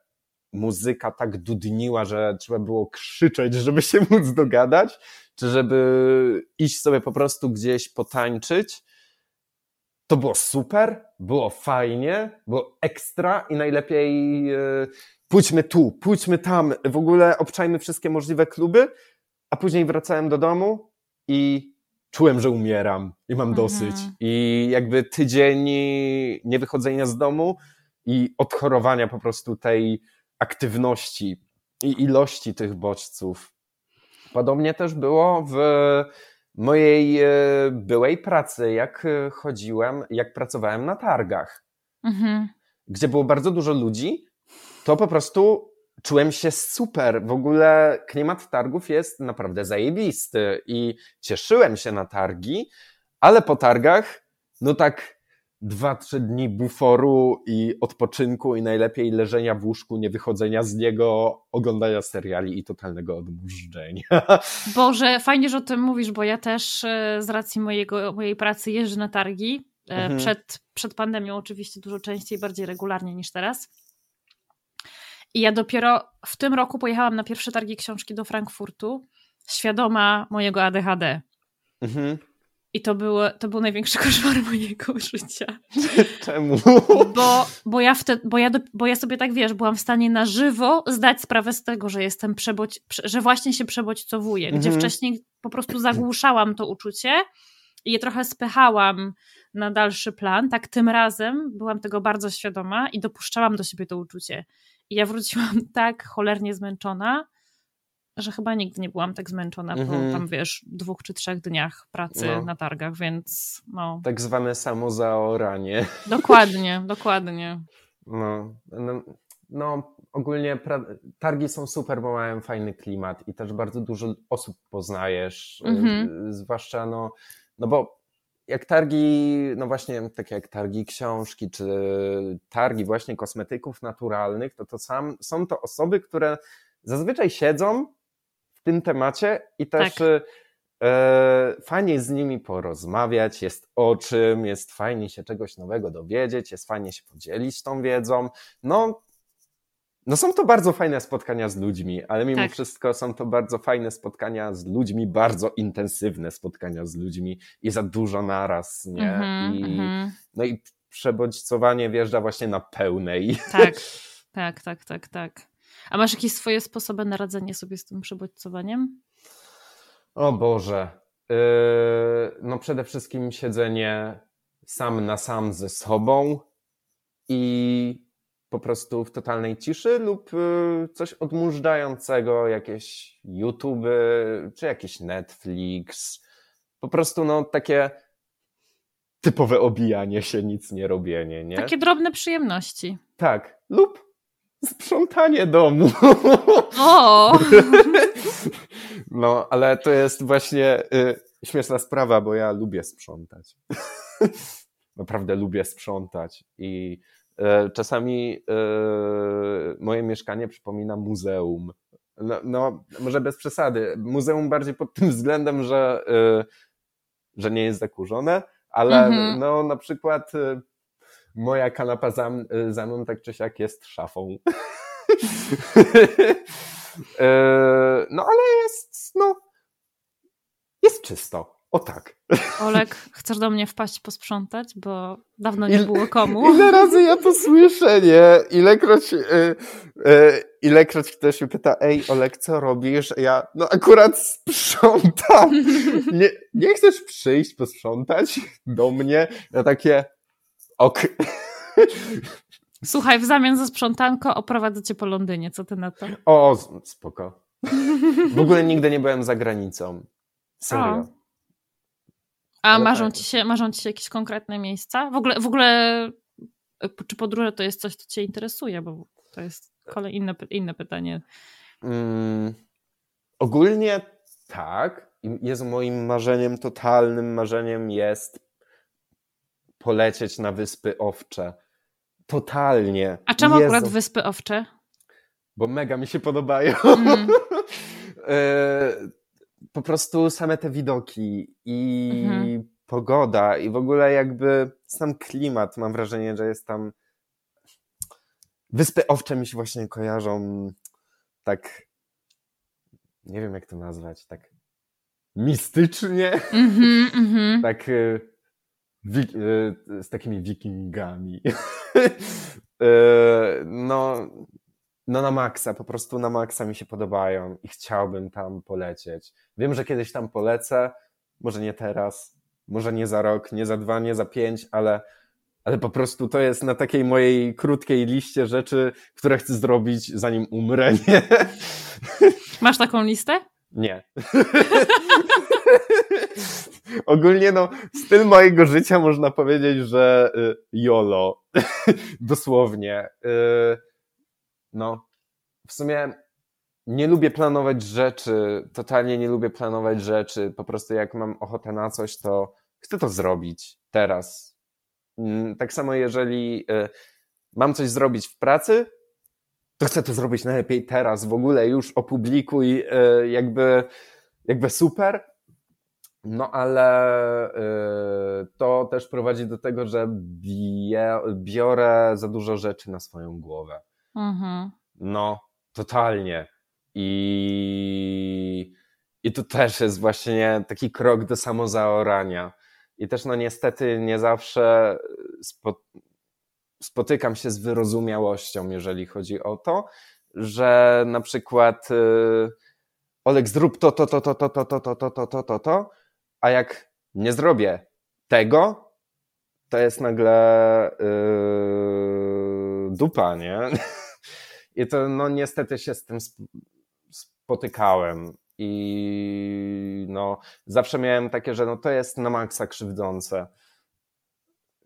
muzyka tak dudniła, że trzeba było krzyczeć, żeby się móc dogadać, czy żeby iść sobie po prostu gdzieś potańczyć, to było super, było fajnie, było ekstra i najlepiej e, pójdźmy tu, pójdźmy tam, w ogóle obczajmy wszystkie możliwe kluby, a później wracałem do domu i czułem, że umieram i mam dosyć. Mhm. I jakby tydzień niewychodzenia z domu i odchorowania po prostu tej aktywności i ilości tych bodźców. Podobnie też było w mojej e, byłej pracy, jak chodziłem, jak pracowałem na targach, mhm. gdzie było bardzo dużo ludzi, to po prostu czułem się super. W ogóle klimat targów jest naprawdę zajebisty i cieszyłem się na targi, ale po targach, no tak dwa, trzy dni buforu i odpoczynku i najlepiej leżenia w łóżku, nie wychodzenia z niego, oglądania seriali i totalnego odmurzczenia. [laughs] Boże, fajnie, że o tym mówisz, bo ja też e, z racji mojego, mojej pracy jeżdżę na targi. E, mhm. Przed, przed pandemią oczywiście dużo częściej, bardziej regularnie niż teraz. I ja dopiero w tym roku pojechałam na pierwsze targi książki do Frankfurtu, świadoma mojego ADHD. Mhm. I to, było, to był największy koszmar [laughs] mojego życia. [laughs] Czemu? Bo, bo, ja wtedy, bo, ja do, bo ja sobie tak wiesz, byłam w stanie na żywo zdać sprawę z tego, że jestem przeboć, że właśnie się przebodźcowuję, mhm. gdzie wcześniej po prostu zagłuszałam to uczucie i je trochę spychałam na dalszy plan. Tak tym razem byłam tego bardzo świadoma i dopuszczałam do siebie to uczucie. I ja wróciłam [laughs] tak cholernie zmęczona, że chyba nigdy nie byłam tak zmęczona po mhm. tam, wiesz, dwóch czy trzech dniach pracy no. na targach, więc no. Tak zwane samozaoranie. [laughs] Dokładnie, dokładnie. No, no, no ogólnie targi są super, bo mają fajny klimat i też bardzo dużo osób poznajesz, mhm. zwłaszcza no, no bo jak targi, no właśnie takie jak targi książki, czy targi właśnie kosmetyków naturalnych, to, to sam, są to osoby, które zazwyczaj siedzą w tym temacie i też tak. e, fajnie z nimi porozmawiać, jest o czym, jest fajnie się czegoś nowego dowiedzieć, jest fajnie się podzielić tą wiedzą. No, no są to bardzo fajne spotkania z ludźmi, ale mimo tak. wszystko są to bardzo fajne spotkania z ludźmi, bardzo intensywne spotkania z ludźmi i za dużo naraz, nie? Mm -hmm, I, mm -hmm. No i przebodźcowanie wjeżdża właśnie na pełnej. Tak, [laughs] tak, tak, tak, tak. A masz jakieś swoje sposoby na radzenie sobie z tym przebodźcowaniem? O Boże. Yy, no przede wszystkim siedzenie sam na sam ze sobą i po prostu w totalnej ciszy lub y, coś odmurzającego, jakieś YouTube czy jakiś Netflix. Po prostu no takie typowe obijanie się, nic nie robienie, nie? Takie drobne przyjemności. Tak. Lub sprzątanie domu. O! [laughs] No, ale to jest właśnie y, śmieszna sprawa, bo ja lubię sprzątać. [laughs] Naprawdę lubię sprzątać i czasami y, moje mieszkanie przypomina muzeum. No, no, może bez przesady. Muzeum bardziej pod tym względem, że, y, że nie jest zakurzone, ale mhm. no na przykład moja kanapa za, za mną tak czy siak jest szafą. [laughs] E, no ale jest, no, jest czysto. O tak. Olek, chcesz do mnie wpaść posprzątać, bo dawno nie było komu. Ile razy ja to słyszę, nie? Ilekroć, yy, yy, ilekroć ktoś mi pyta, ej Olek, co robisz? Ja, no akurat sprzątam. Nie, nie chcesz przyjść posprzątać do mnie? Ja takie, ok. Słuchaj, w zamian za sprzątanko oprowadzę cię po Londynie. Co ty na to? O, spoko. W ogóle nigdy nie byłem za granicą. Serio. O. A marzą tak. ci, się, marzą ci się jakieś konkretne miejsca? W ogóle, w ogóle e, czy podróże to jest coś, co cię interesuje? Bo to jest kolejne inne, inne pytanie. Mm, ogólnie tak. Jest moim marzeniem, totalnym marzeniem jest polecieć na Wyspy Owcze. Totalnie. A czemu Jezu. akurat Wyspy Owcze? Bo mega mi się podobają. Mm. [laughs] po prostu same te widoki i mhm. pogoda i w ogóle jakby sam klimat, mam wrażenie, że jest tam Wyspy Owcze mi się właśnie kojarzą tak nie wiem jak to nazwać, tak mistycznie, mm-hmm, mm-hmm. [laughs] tak y, y, z takimi wikingami. [laughs] Y, no, no na maksa, po prostu na maksa mi się podobają i chciałbym tam polecieć. Wiem, że kiedyś tam polecę, może nie teraz, może nie za rok, nie za dwa, nie za pięć, ale, ale po prostu to jest na takiej mojej krótkiej liście rzeczy, które chcę zrobić zanim umrę, [laughs] nie? Masz taką listę? Nie. [laughs] Ogólnie no, styl mojego życia można powiedzieć, że y, YOLO. [laughs] Dosłownie. Y, no, w sumie nie lubię planować rzeczy, totalnie nie lubię planować rzeczy. Po prostu jak mam ochotę na coś, to chcę to zrobić teraz. Mm, tak samo jeżeli y, mam coś zrobić w pracy, to chcę to zrobić najlepiej teraz, w ogóle już opublikuj, y, jakby, jakby super. No ale y, to też prowadzi do tego, że biorę za dużo rzeczy na swoją głowę. Mhm. No, totalnie. I, I to też jest właśnie taki krok do samozaorania. I też, no niestety, nie zawsze spo, spotykam się z wyrozumiałością, jeżeli chodzi o to, że na przykład yy, Olek, zrób to, to, to, to, to, to, to, to, to, to, to, to, to, a jak nie zrobię tego, to jest nagle yy, dupa, nie? I to no niestety się z tym spotykałem i no zawsze miałem takie, że no to jest na maksa krzywdzące.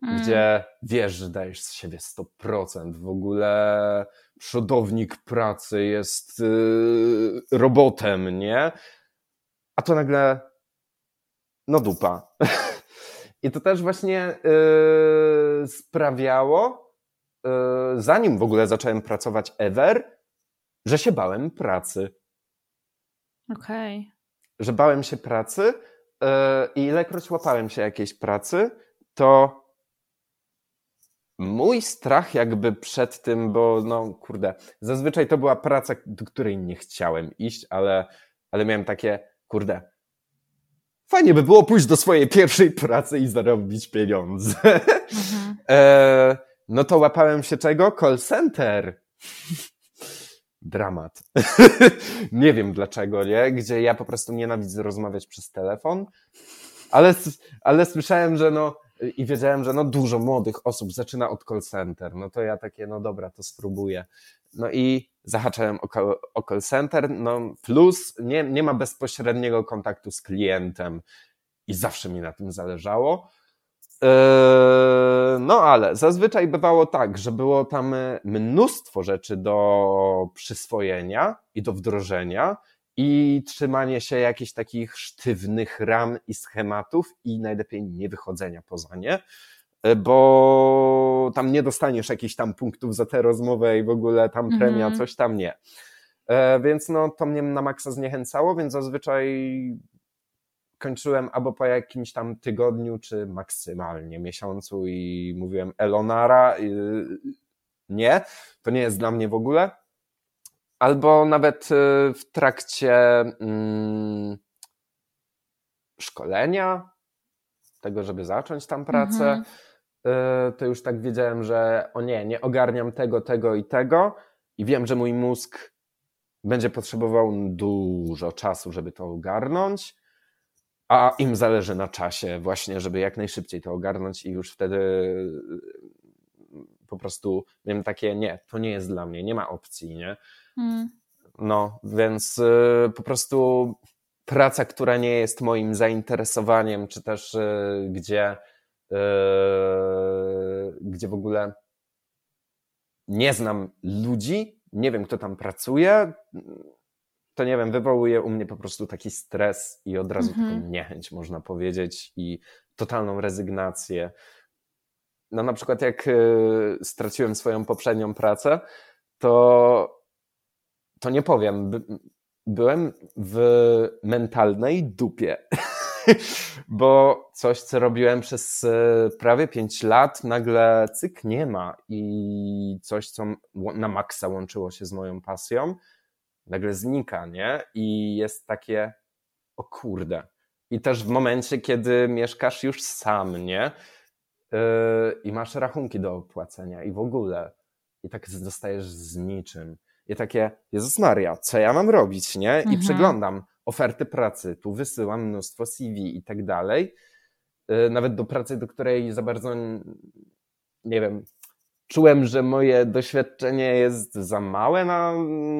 Mm. Gdzie wiesz, że dajesz z siebie 100%, w ogóle przodownik pracy jest yy, robotem, nie? A to nagle no dupa. [laughs] I to też właśnie yy, sprawiało, zanim w ogóle zacząłem pracować ever, że się bałem pracy. Okej. Okay. Że bałem się pracy e, i ilekroć łapałem się jakiejś pracy, to mój strach jakby przed tym, bo no kurde, zazwyczaj to była praca, do której nie chciałem iść, ale, ale miałem takie, kurde, fajnie by było pójść do swojej pierwszej pracy i zarobić pieniądze. Mhm. [laughs] e, no to łapałem się czego? Call center. Dramat. [laughs] nie wiem dlaczego, nie? Gdzie ja po prostu nienawidzę rozmawiać przez telefon, ale, ale słyszałem, że no i wiedziałem, że no dużo młodych osób zaczyna od call center. No to ja takie, no dobra, to spróbuję. No i zahaczałem o o call center, no plus nie, nie ma bezpośredniego kontaktu z klientem i zawsze mi na tym zależało. Eee, no ale zazwyczaj bywało tak, że było tam mnóstwo rzeczy do przyswojenia i do wdrożenia i trzymanie się jakichś takich sztywnych ram i schematów i najlepiej nie wychodzenia poza nie, e, bo tam nie dostaniesz jakichś tam punktów za tę rozmowę i w ogóle tam premia, mm -hmm. coś tam nie. E, więc no to mnie na maksa zniechęcało, więc zazwyczaj kończyłem albo po jakimś tam tygodniu, czy maksymalnie miesiącu i mówiłem Elonara, nie, to nie jest dla mnie w ogóle. Albo nawet y, w trakcie mm, szkolenia, tego, żeby zacząć tam pracę, mhm. Y, to już tak wiedziałem, że o nie, nie ogarniam tego, tego i tego i wiem, że mój mózg będzie potrzebował dużo czasu, żeby to ogarnąć a im zależy na czasie właśnie, żeby jak najszybciej to ogarnąć i już wtedy po prostu wiem takie, nie, to nie jest dla mnie, nie ma opcji, nie? Mm. No, więc y, po prostu praca, która nie jest moim zainteresowaniem, czy też y, gdzie, y, gdzie w ogóle nie znam ludzi, nie wiem, kto tam pracuje, to nie wiem, wywołuje u mnie po prostu taki stres i od razu mhm. taką niechęć, można powiedzieć, i totalną rezygnację. No na przykład jak y, straciłem swoją poprzednią pracę, to, to nie powiem, by, byłem w mentalnej dupie. [laughs] Bo coś, co robiłem przez y, prawie pięć lat, nagle cyk nie ma i coś, co na maksa łączyło się z moją pasją, nagle znika, nie? I jest takie, o kurde. I też w momencie, kiedy mieszkasz już sam, nie? Yy, I masz rachunki do opłacenia i w ogóle. I tak zostajesz z niczym. I takie, Jezus Maria, co ja mam robić, nie? I mhm. przeglądam oferty pracy, tu wysyłam mnóstwo CV i tak dalej. Yy, nawet do pracy, do której za bardzo, nie wiem, czułem, że moje doświadczenie jest za małe na,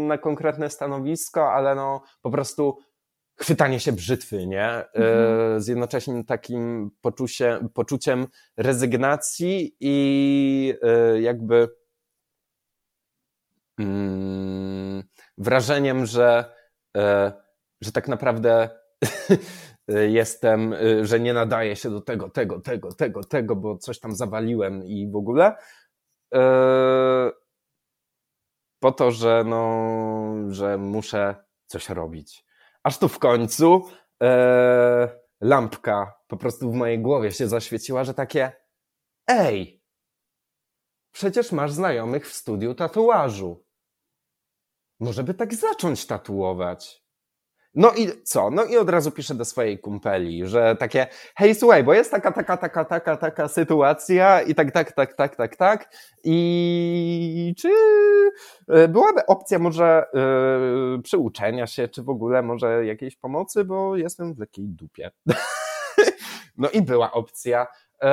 na konkretne stanowisko, ale no po prostu chwytanie się brzytwy, nie? E, mhm. Z jednocześnie takim poczuciem, poczuciem rezygnacji i e, jakby mm, wrażeniem, że, e, że tak naprawdę [laughs] jestem, że nie nadaje się do tego, tego, tego, tego, tego, bo coś tam zawaliłem i w ogóle. Yy, po to, że, no, że muszę coś robić. Aż tu w końcu yy, lampka po prostu w mojej głowie się zaświeciła, że takie ej, przecież masz znajomych w studiu tatuażu. Może by tak zacząć tatuować. No i co? No i od razu piszę do swojej kumpeli, że takie, hej, słuchaj, bo jest taka, taka, taka, taka, taka sytuacja i tak, tak, tak, tak, tak, tak. I czy e, byłaby opcja może yy, przyuczenia się, czy w ogóle może jakiejś pomocy, bo jestem w lekkiej dupie. [laughs] no i była opcja. Yy,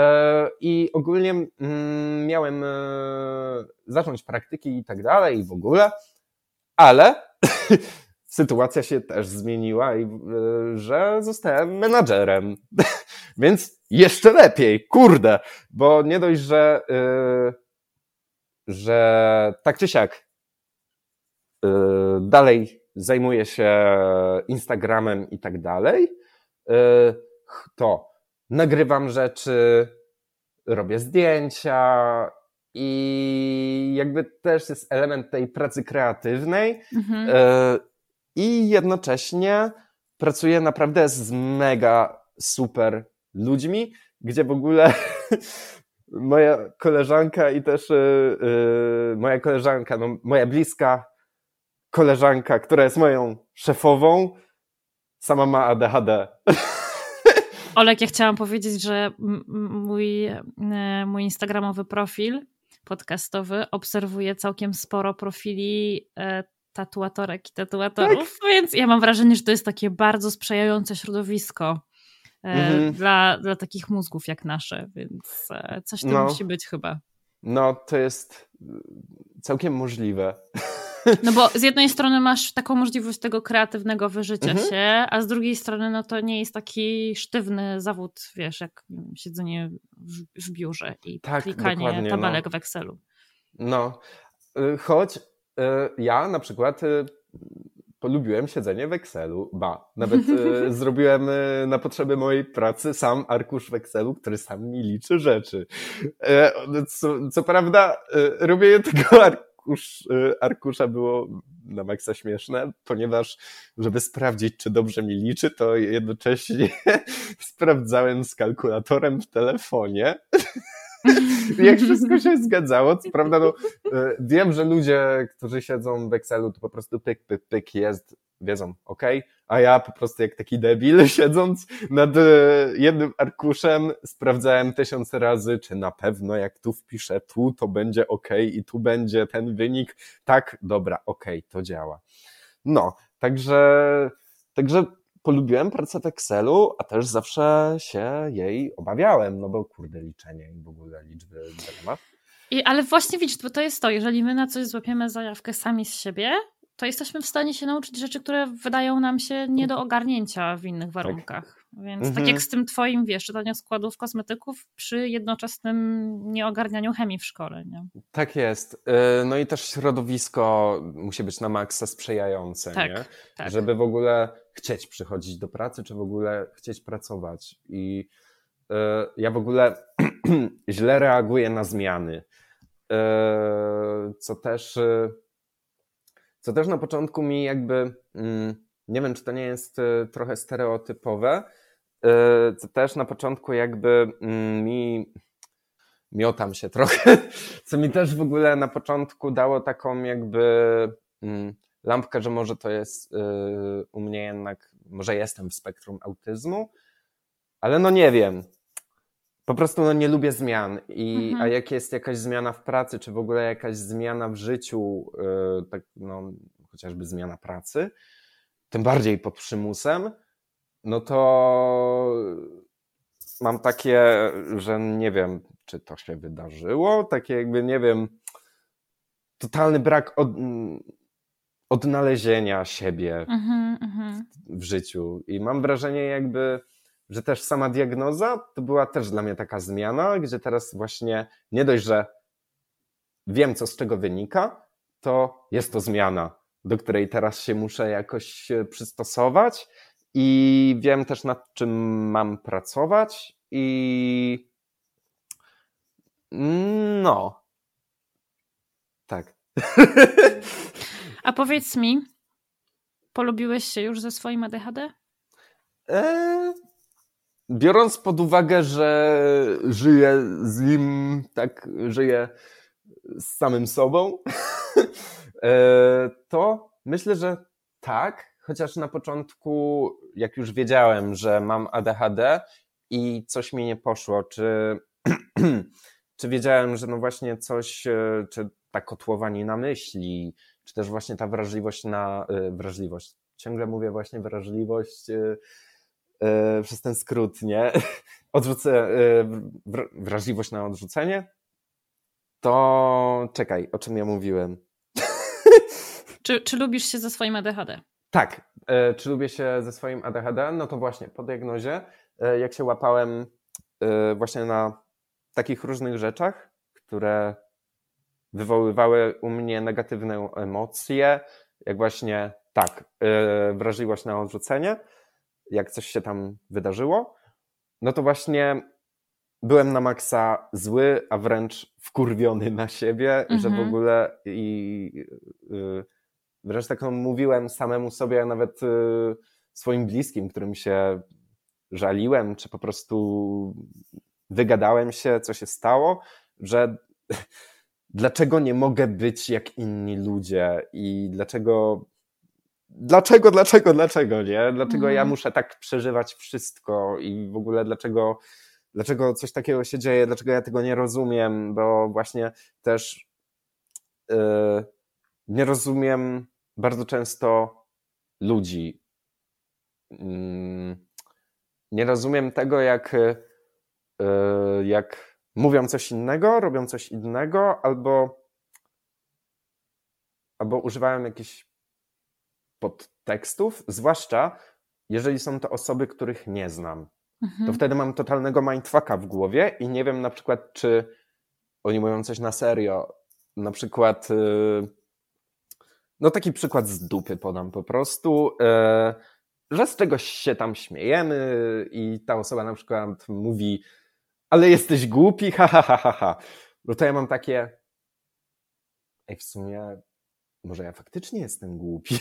I ogólnie yy, miałem zacząć praktyki i tak dalej i w ogóle, ale [laughs] sytuacja się też zmieniła i e, że zostałem menadżerem. [laughs] Więc jeszcze lepiej, kurde, bo nie dość, że, yy, że tak czy siak yy, dalej zajmuję się Instagramem i tak dalej, yy, to nagrywam rzeczy, robię zdjęcia i jakby też jest element tej pracy kreatywnej. Mhm i jednocześnie pracuję naprawdę z mega super ludźmi, gdzie w ogóle [laughs] moja koleżanka i też yy, moja koleżanka, no, moja bliska koleżanka, która jest moją szefową, sama ma ADHD. [laughs] Olek, ja chciałam powiedzieć, że mój, e, mój instagramowy profil podcastowy obserwuje całkiem sporo profili e, tatuatorek i tatuatorów, tak. więc ja mam wrażenie, że to jest takie bardzo sprzyjające środowisko e, mhm. dla, dla takich mózgów jak nasze, więc coś tu no. musi być chyba. No, to jest całkiem możliwe. No bo z [laughs] jednej strony masz taką możliwość tego kreatywnego wyżycia mhm. się, a z drugiej strony no to nie jest taki sztywny zawód, wiesz, jak siedzenie w, w biurze i tak, klikanie tabelek no. w Excelu. No, y, choć y, ja na przykład y, polubiłem siedzenie w Excelu, ba, nawet [laughs] zrobiłem na potrzeby mojej pracy sam arkusz w Excelu, który sam mi liczy rzeczy. Co, co prawda robię [laughs] tego arkusza arkusz, arkusza było na maksa śmieszne, ponieważ żeby sprawdzić, czy dobrze mi liczy, to jednocześnie [laughs] sprawdzałem z kalkulatorem w telefonie. [laughs] Jak wszystko się zgadzało, co prawda, no, y, wiem, że ludzie, którzy siedzą w Excelu, to po prostu pyk, pyk, pyk jest wiedzą, ok, a ja po prostu jak taki debil, [laughs] siedząc nad e, jednym arkuszem, sprawdzałem tysiąc razy, czy na pewno jak tu wpiszę tu, to będzie ok i tu będzie ten wynik. Tak, dobra, ok, to działa. No, także, także polubiłem pracę w Excelu, a też zawsze się jej obawiałem, no bo kurde, liczenie i w ogóle liczby dramat. I, ale właśnie widzisz, bo to jest to, jeżeli my na coś złapiemy zajawkę sami z siebie, to jesteśmy w stanie się nauczyć rzeczy, które wydają nam się nie do ogarnięcia w innych tak. warunkach. Tak. Więc mhm. tak jak z tym twoim, wiesz, czytania składów kosmetyków przy jednoczesnym nieogarnianiu chemii w szkole. Nie? Tak jest. Y, no i też środowisko musi być na maksa sprzyjające, tak, nie? Tak. żeby w ogóle chcieć przychodzić do pracy, czy w ogóle chcieć pracować. I y, ja w ogóle [clears throat] źle reaguję na zmiany, y, co też co też na początku mi jakby, mm, nie wiem, czy to nie jest y, trochę stereotypowe, y, co też na początku jakby mm, mi miotam się trochę, [laughs] co mi też w ogóle na początku dało taką jakby mm, lampkę, że może to jest y, u mnie jednak, może jestem w spektrum autyzmu, ale no nie wiem. Po prostu no, nie lubię zmian. I, mhm. A jak jest jakaś zmiana w pracy, czy w ogóle jakaś zmiana w życiu, yy, tak, no, chociażby zmiana pracy, tym bardziej pod przymusem, no to mam takie, że nie wiem, czy to się wydarzyło, takie jakby, nie wiem, totalny brak od, odnalezienia siebie mhm, mhm. w życiu. I mam wrażenie, jakby że też sama diagnoza to była też dla mnie taka zmiana, gdzie teraz właśnie nie dość, że wiem, co z czego wynika, to jest to zmiana, do której teraz się muszę jakoś przystosować i wiem też nad czym mam pracować i no. Tak. A powiedz mi, polubiłeś się już ze swoim ADHD? Eee, biorąc pod uwagę, że żyję z nim, tak żyję z samym sobą, [laughs] e, to myślę, że tak, chociaż na początku, jak już wiedziałem, że mam ADHD i coś mi nie poszło, czy, [clears throat] czy wiedziałem, że no właśnie coś, e, czy ta kotłowanie myśli, czy też właśnie ta wrażliwość na e, wrażliwość. Ciągle mówię właśnie wrażliwość przez ten skrót, nie? [laughs] Odrzucę, e, wrażliwość na odrzucenie, to czekaj, o czym ja mówiłem? [laughs] Czy, czy lubisz się ze swoim ADHD? Tak, e, czy lubię się ze swoim ADHD? No to właśnie po diagnozie, jak się łapałem właśnie na takich różnych rzeczach, które wywoływały u mnie negatywne emocje, jak właśnie tak, wrażliwość na odrzucenie, jak coś się tam wydarzyło, no to właśnie byłem na maksa zły, a wręcz wkurwiony na siebie, mhm. że w mhm. ogóle i y, wręcz tak mówiłem samemu sobie, a nawet y, swoim bliskim, którym się żaliłem, czy po prostu wygadałem się, co się stało, że [laughs] dlaczego nie mogę być jak inni ludzie i dlaczego dlaczego, dlaczego, dlaczego, nie? Dlaczego ja Mhm. muszę tak przeżywać wszystko i w ogóle dlaczego, dlaczego coś takiego się dzieje, dlaczego ja tego nie rozumiem, bo właśnie też yy, nie rozumiem bardzo często ludzi. Mm, nie rozumiem tego, jak, yy, jak mówią coś innego, robią coś innego, albo, albo używają jakichś podtekstów, zwłaszcza jeżeli są to osoby, których nie znam. Mhm. To wtedy mam totalnego mindfucka w głowie i nie wiem na przykład, czy oni mówią coś na serio. Na przykład, yy, no taki przykład z dupy podam po prostu, yy, że z czegoś się tam śmiejemy i ta osoba na przykład mówi, ale jesteś głupi, ha, ha, ha, ha, ha. No to ja mam takie, ej, w sumie może ja faktycznie jestem głupi.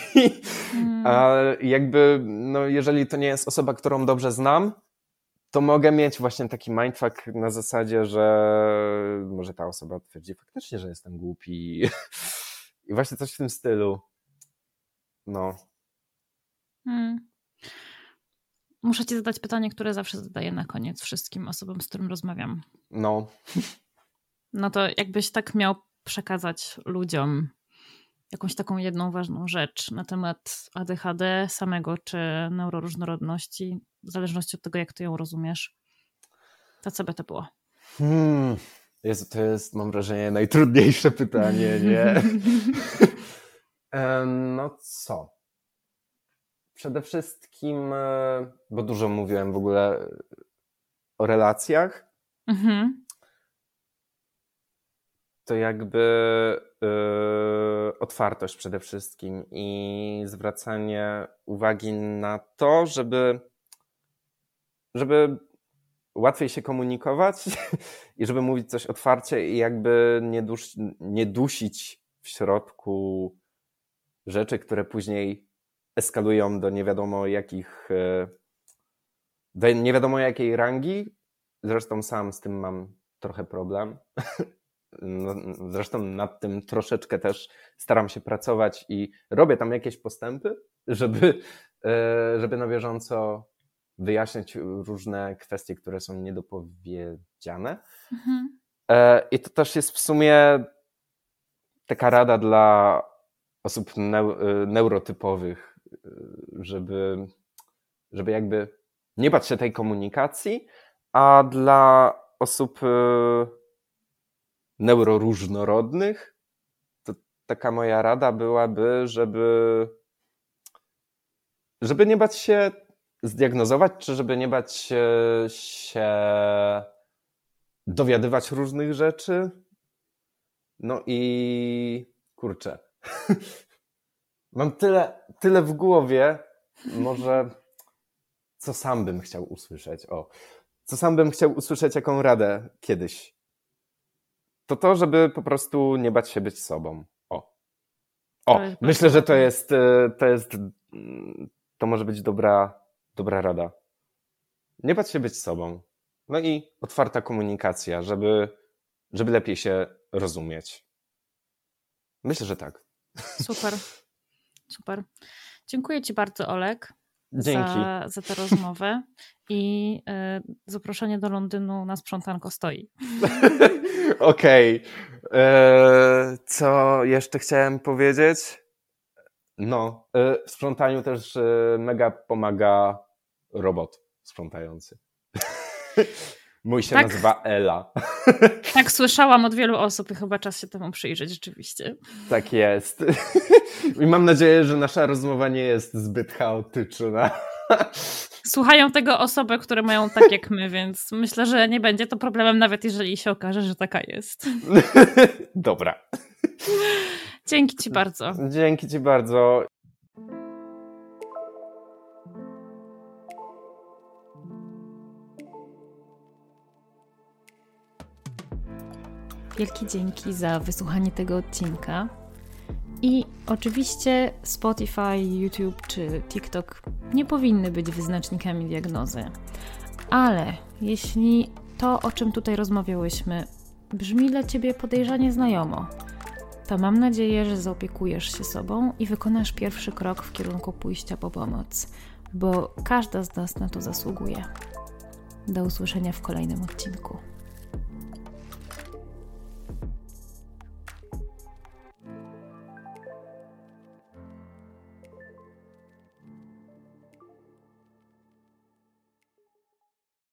Mm. [laughs] A jakby, no jeżeli to nie jest osoba, którą dobrze znam, to mogę mieć właśnie taki mindfuck na zasadzie, że może ta osoba twierdzi faktycznie, że jestem głupi. [laughs] I właśnie coś w tym stylu. No. Mm. Muszę ci zadać pytanie, które zawsze zadaję na koniec wszystkim osobom, z którym rozmawiam. No. No to jakbyś tak miał przekazać ludziom jakąś taką jedną ważną rzecz na temat ADHD samego czy neuroróżnorodności, w zależności od tego, jak ty ją rozumiesz, to co by to było? Hmm. Jezu, to jest, mam wrażenie, najtrudniejsze pytanie, nie? [laughs] No co? Przede wszystkim, e, bo dużo mówiłem w ogóle o relacjach, Mhm. To jakby yy, otwartość przede wszystkim i zwracanie uwagi na to, żeby, żeby łatwiej się komunikować [laughs] i żeby mówić coś otwarcie i jakby nie, nie dusić w środku rzeczy, które później eskalują do nie wiadomo jakich, yy, do nie wiadomo jakiej rangi. Zresztą sam z tym mam trochę problem. [laughs] No, zresztą nad tym troszeczkę też staram się pracować i robię tam jakieś postępy, żeby, e, żeby na bieżąco wyjaśniać różne kwestie, które są niedopowiedziane. Mhm. E, I to też jest w sumie taka rada dla osób e, neurotypowych, żeby, żeby jakby nie bać się tej komunikacji, a dla osób neuroróżnorodnych, to taka moja rada byłaby, żeby, żeby nie bać się zdiagnozować, czy żeby nie bać się, się dowiadywać różnych rzeczy. No i kurczę. [laughs] Mam tyle, tyle w głowie, może co sam bym chciał usłyszeć. O, co sam bym chciał usłyszeć, jaką radę kiedyś to to, żeby po prostu nie bać się być sobą. O. O, myślę, że to jest, e, to jest, mm, to może być dobra, dobra rada. Nie bać się być sobą. No i otwarta komunikacja, żeby, żeby lepiej się rozumieć. Myślę, że tak. Super. Super. Dziękuję Ci bardzo, Olek, Dzięki. za, za tę rozmowę i y, zaproszenie do Londynu na sprzątanko stoi. [laughs] Okej. Eee, Co jeszcze chciałem powiedzieć? No, e, w sprzątaniu też e, mega pomaga robot sprzątający. [laughs] Mój się Tak? nazywa Ela. Tak słyszałam od wielu osób i chyba czas się temu przyjrzeć rzeczywiście. Tak jest. I mam nadzieję, że nasza rozmowa nie jest zbyt chaotyczna. Słuchają tego osoby, które mają tak jak my, więc myślę, że nie będzie to problemem, nawet jeżeli się okaże, że taka jest. [laughs] Dobra. Dzięki Ci bardzo. Dzięki Ci bardzo. Wielkie dzięki za wysłuchanie tego odcinka. I oczywiście Spotify, YouTube czy TikTok nie powinny być wyznacznikami diagnozy. Ale jeśli to, o czym tutaj rozmawiałyśmy, brzmi dla Ciebie podejrzanie znajomo, to mam nadzieję, że zaopiekujesz się sobą i wykonasz pierwszy krok w kierunku pójścia po pomoc, bo każda z nas na to zasługuje. Do usłyszenia w kolejnym odcinku.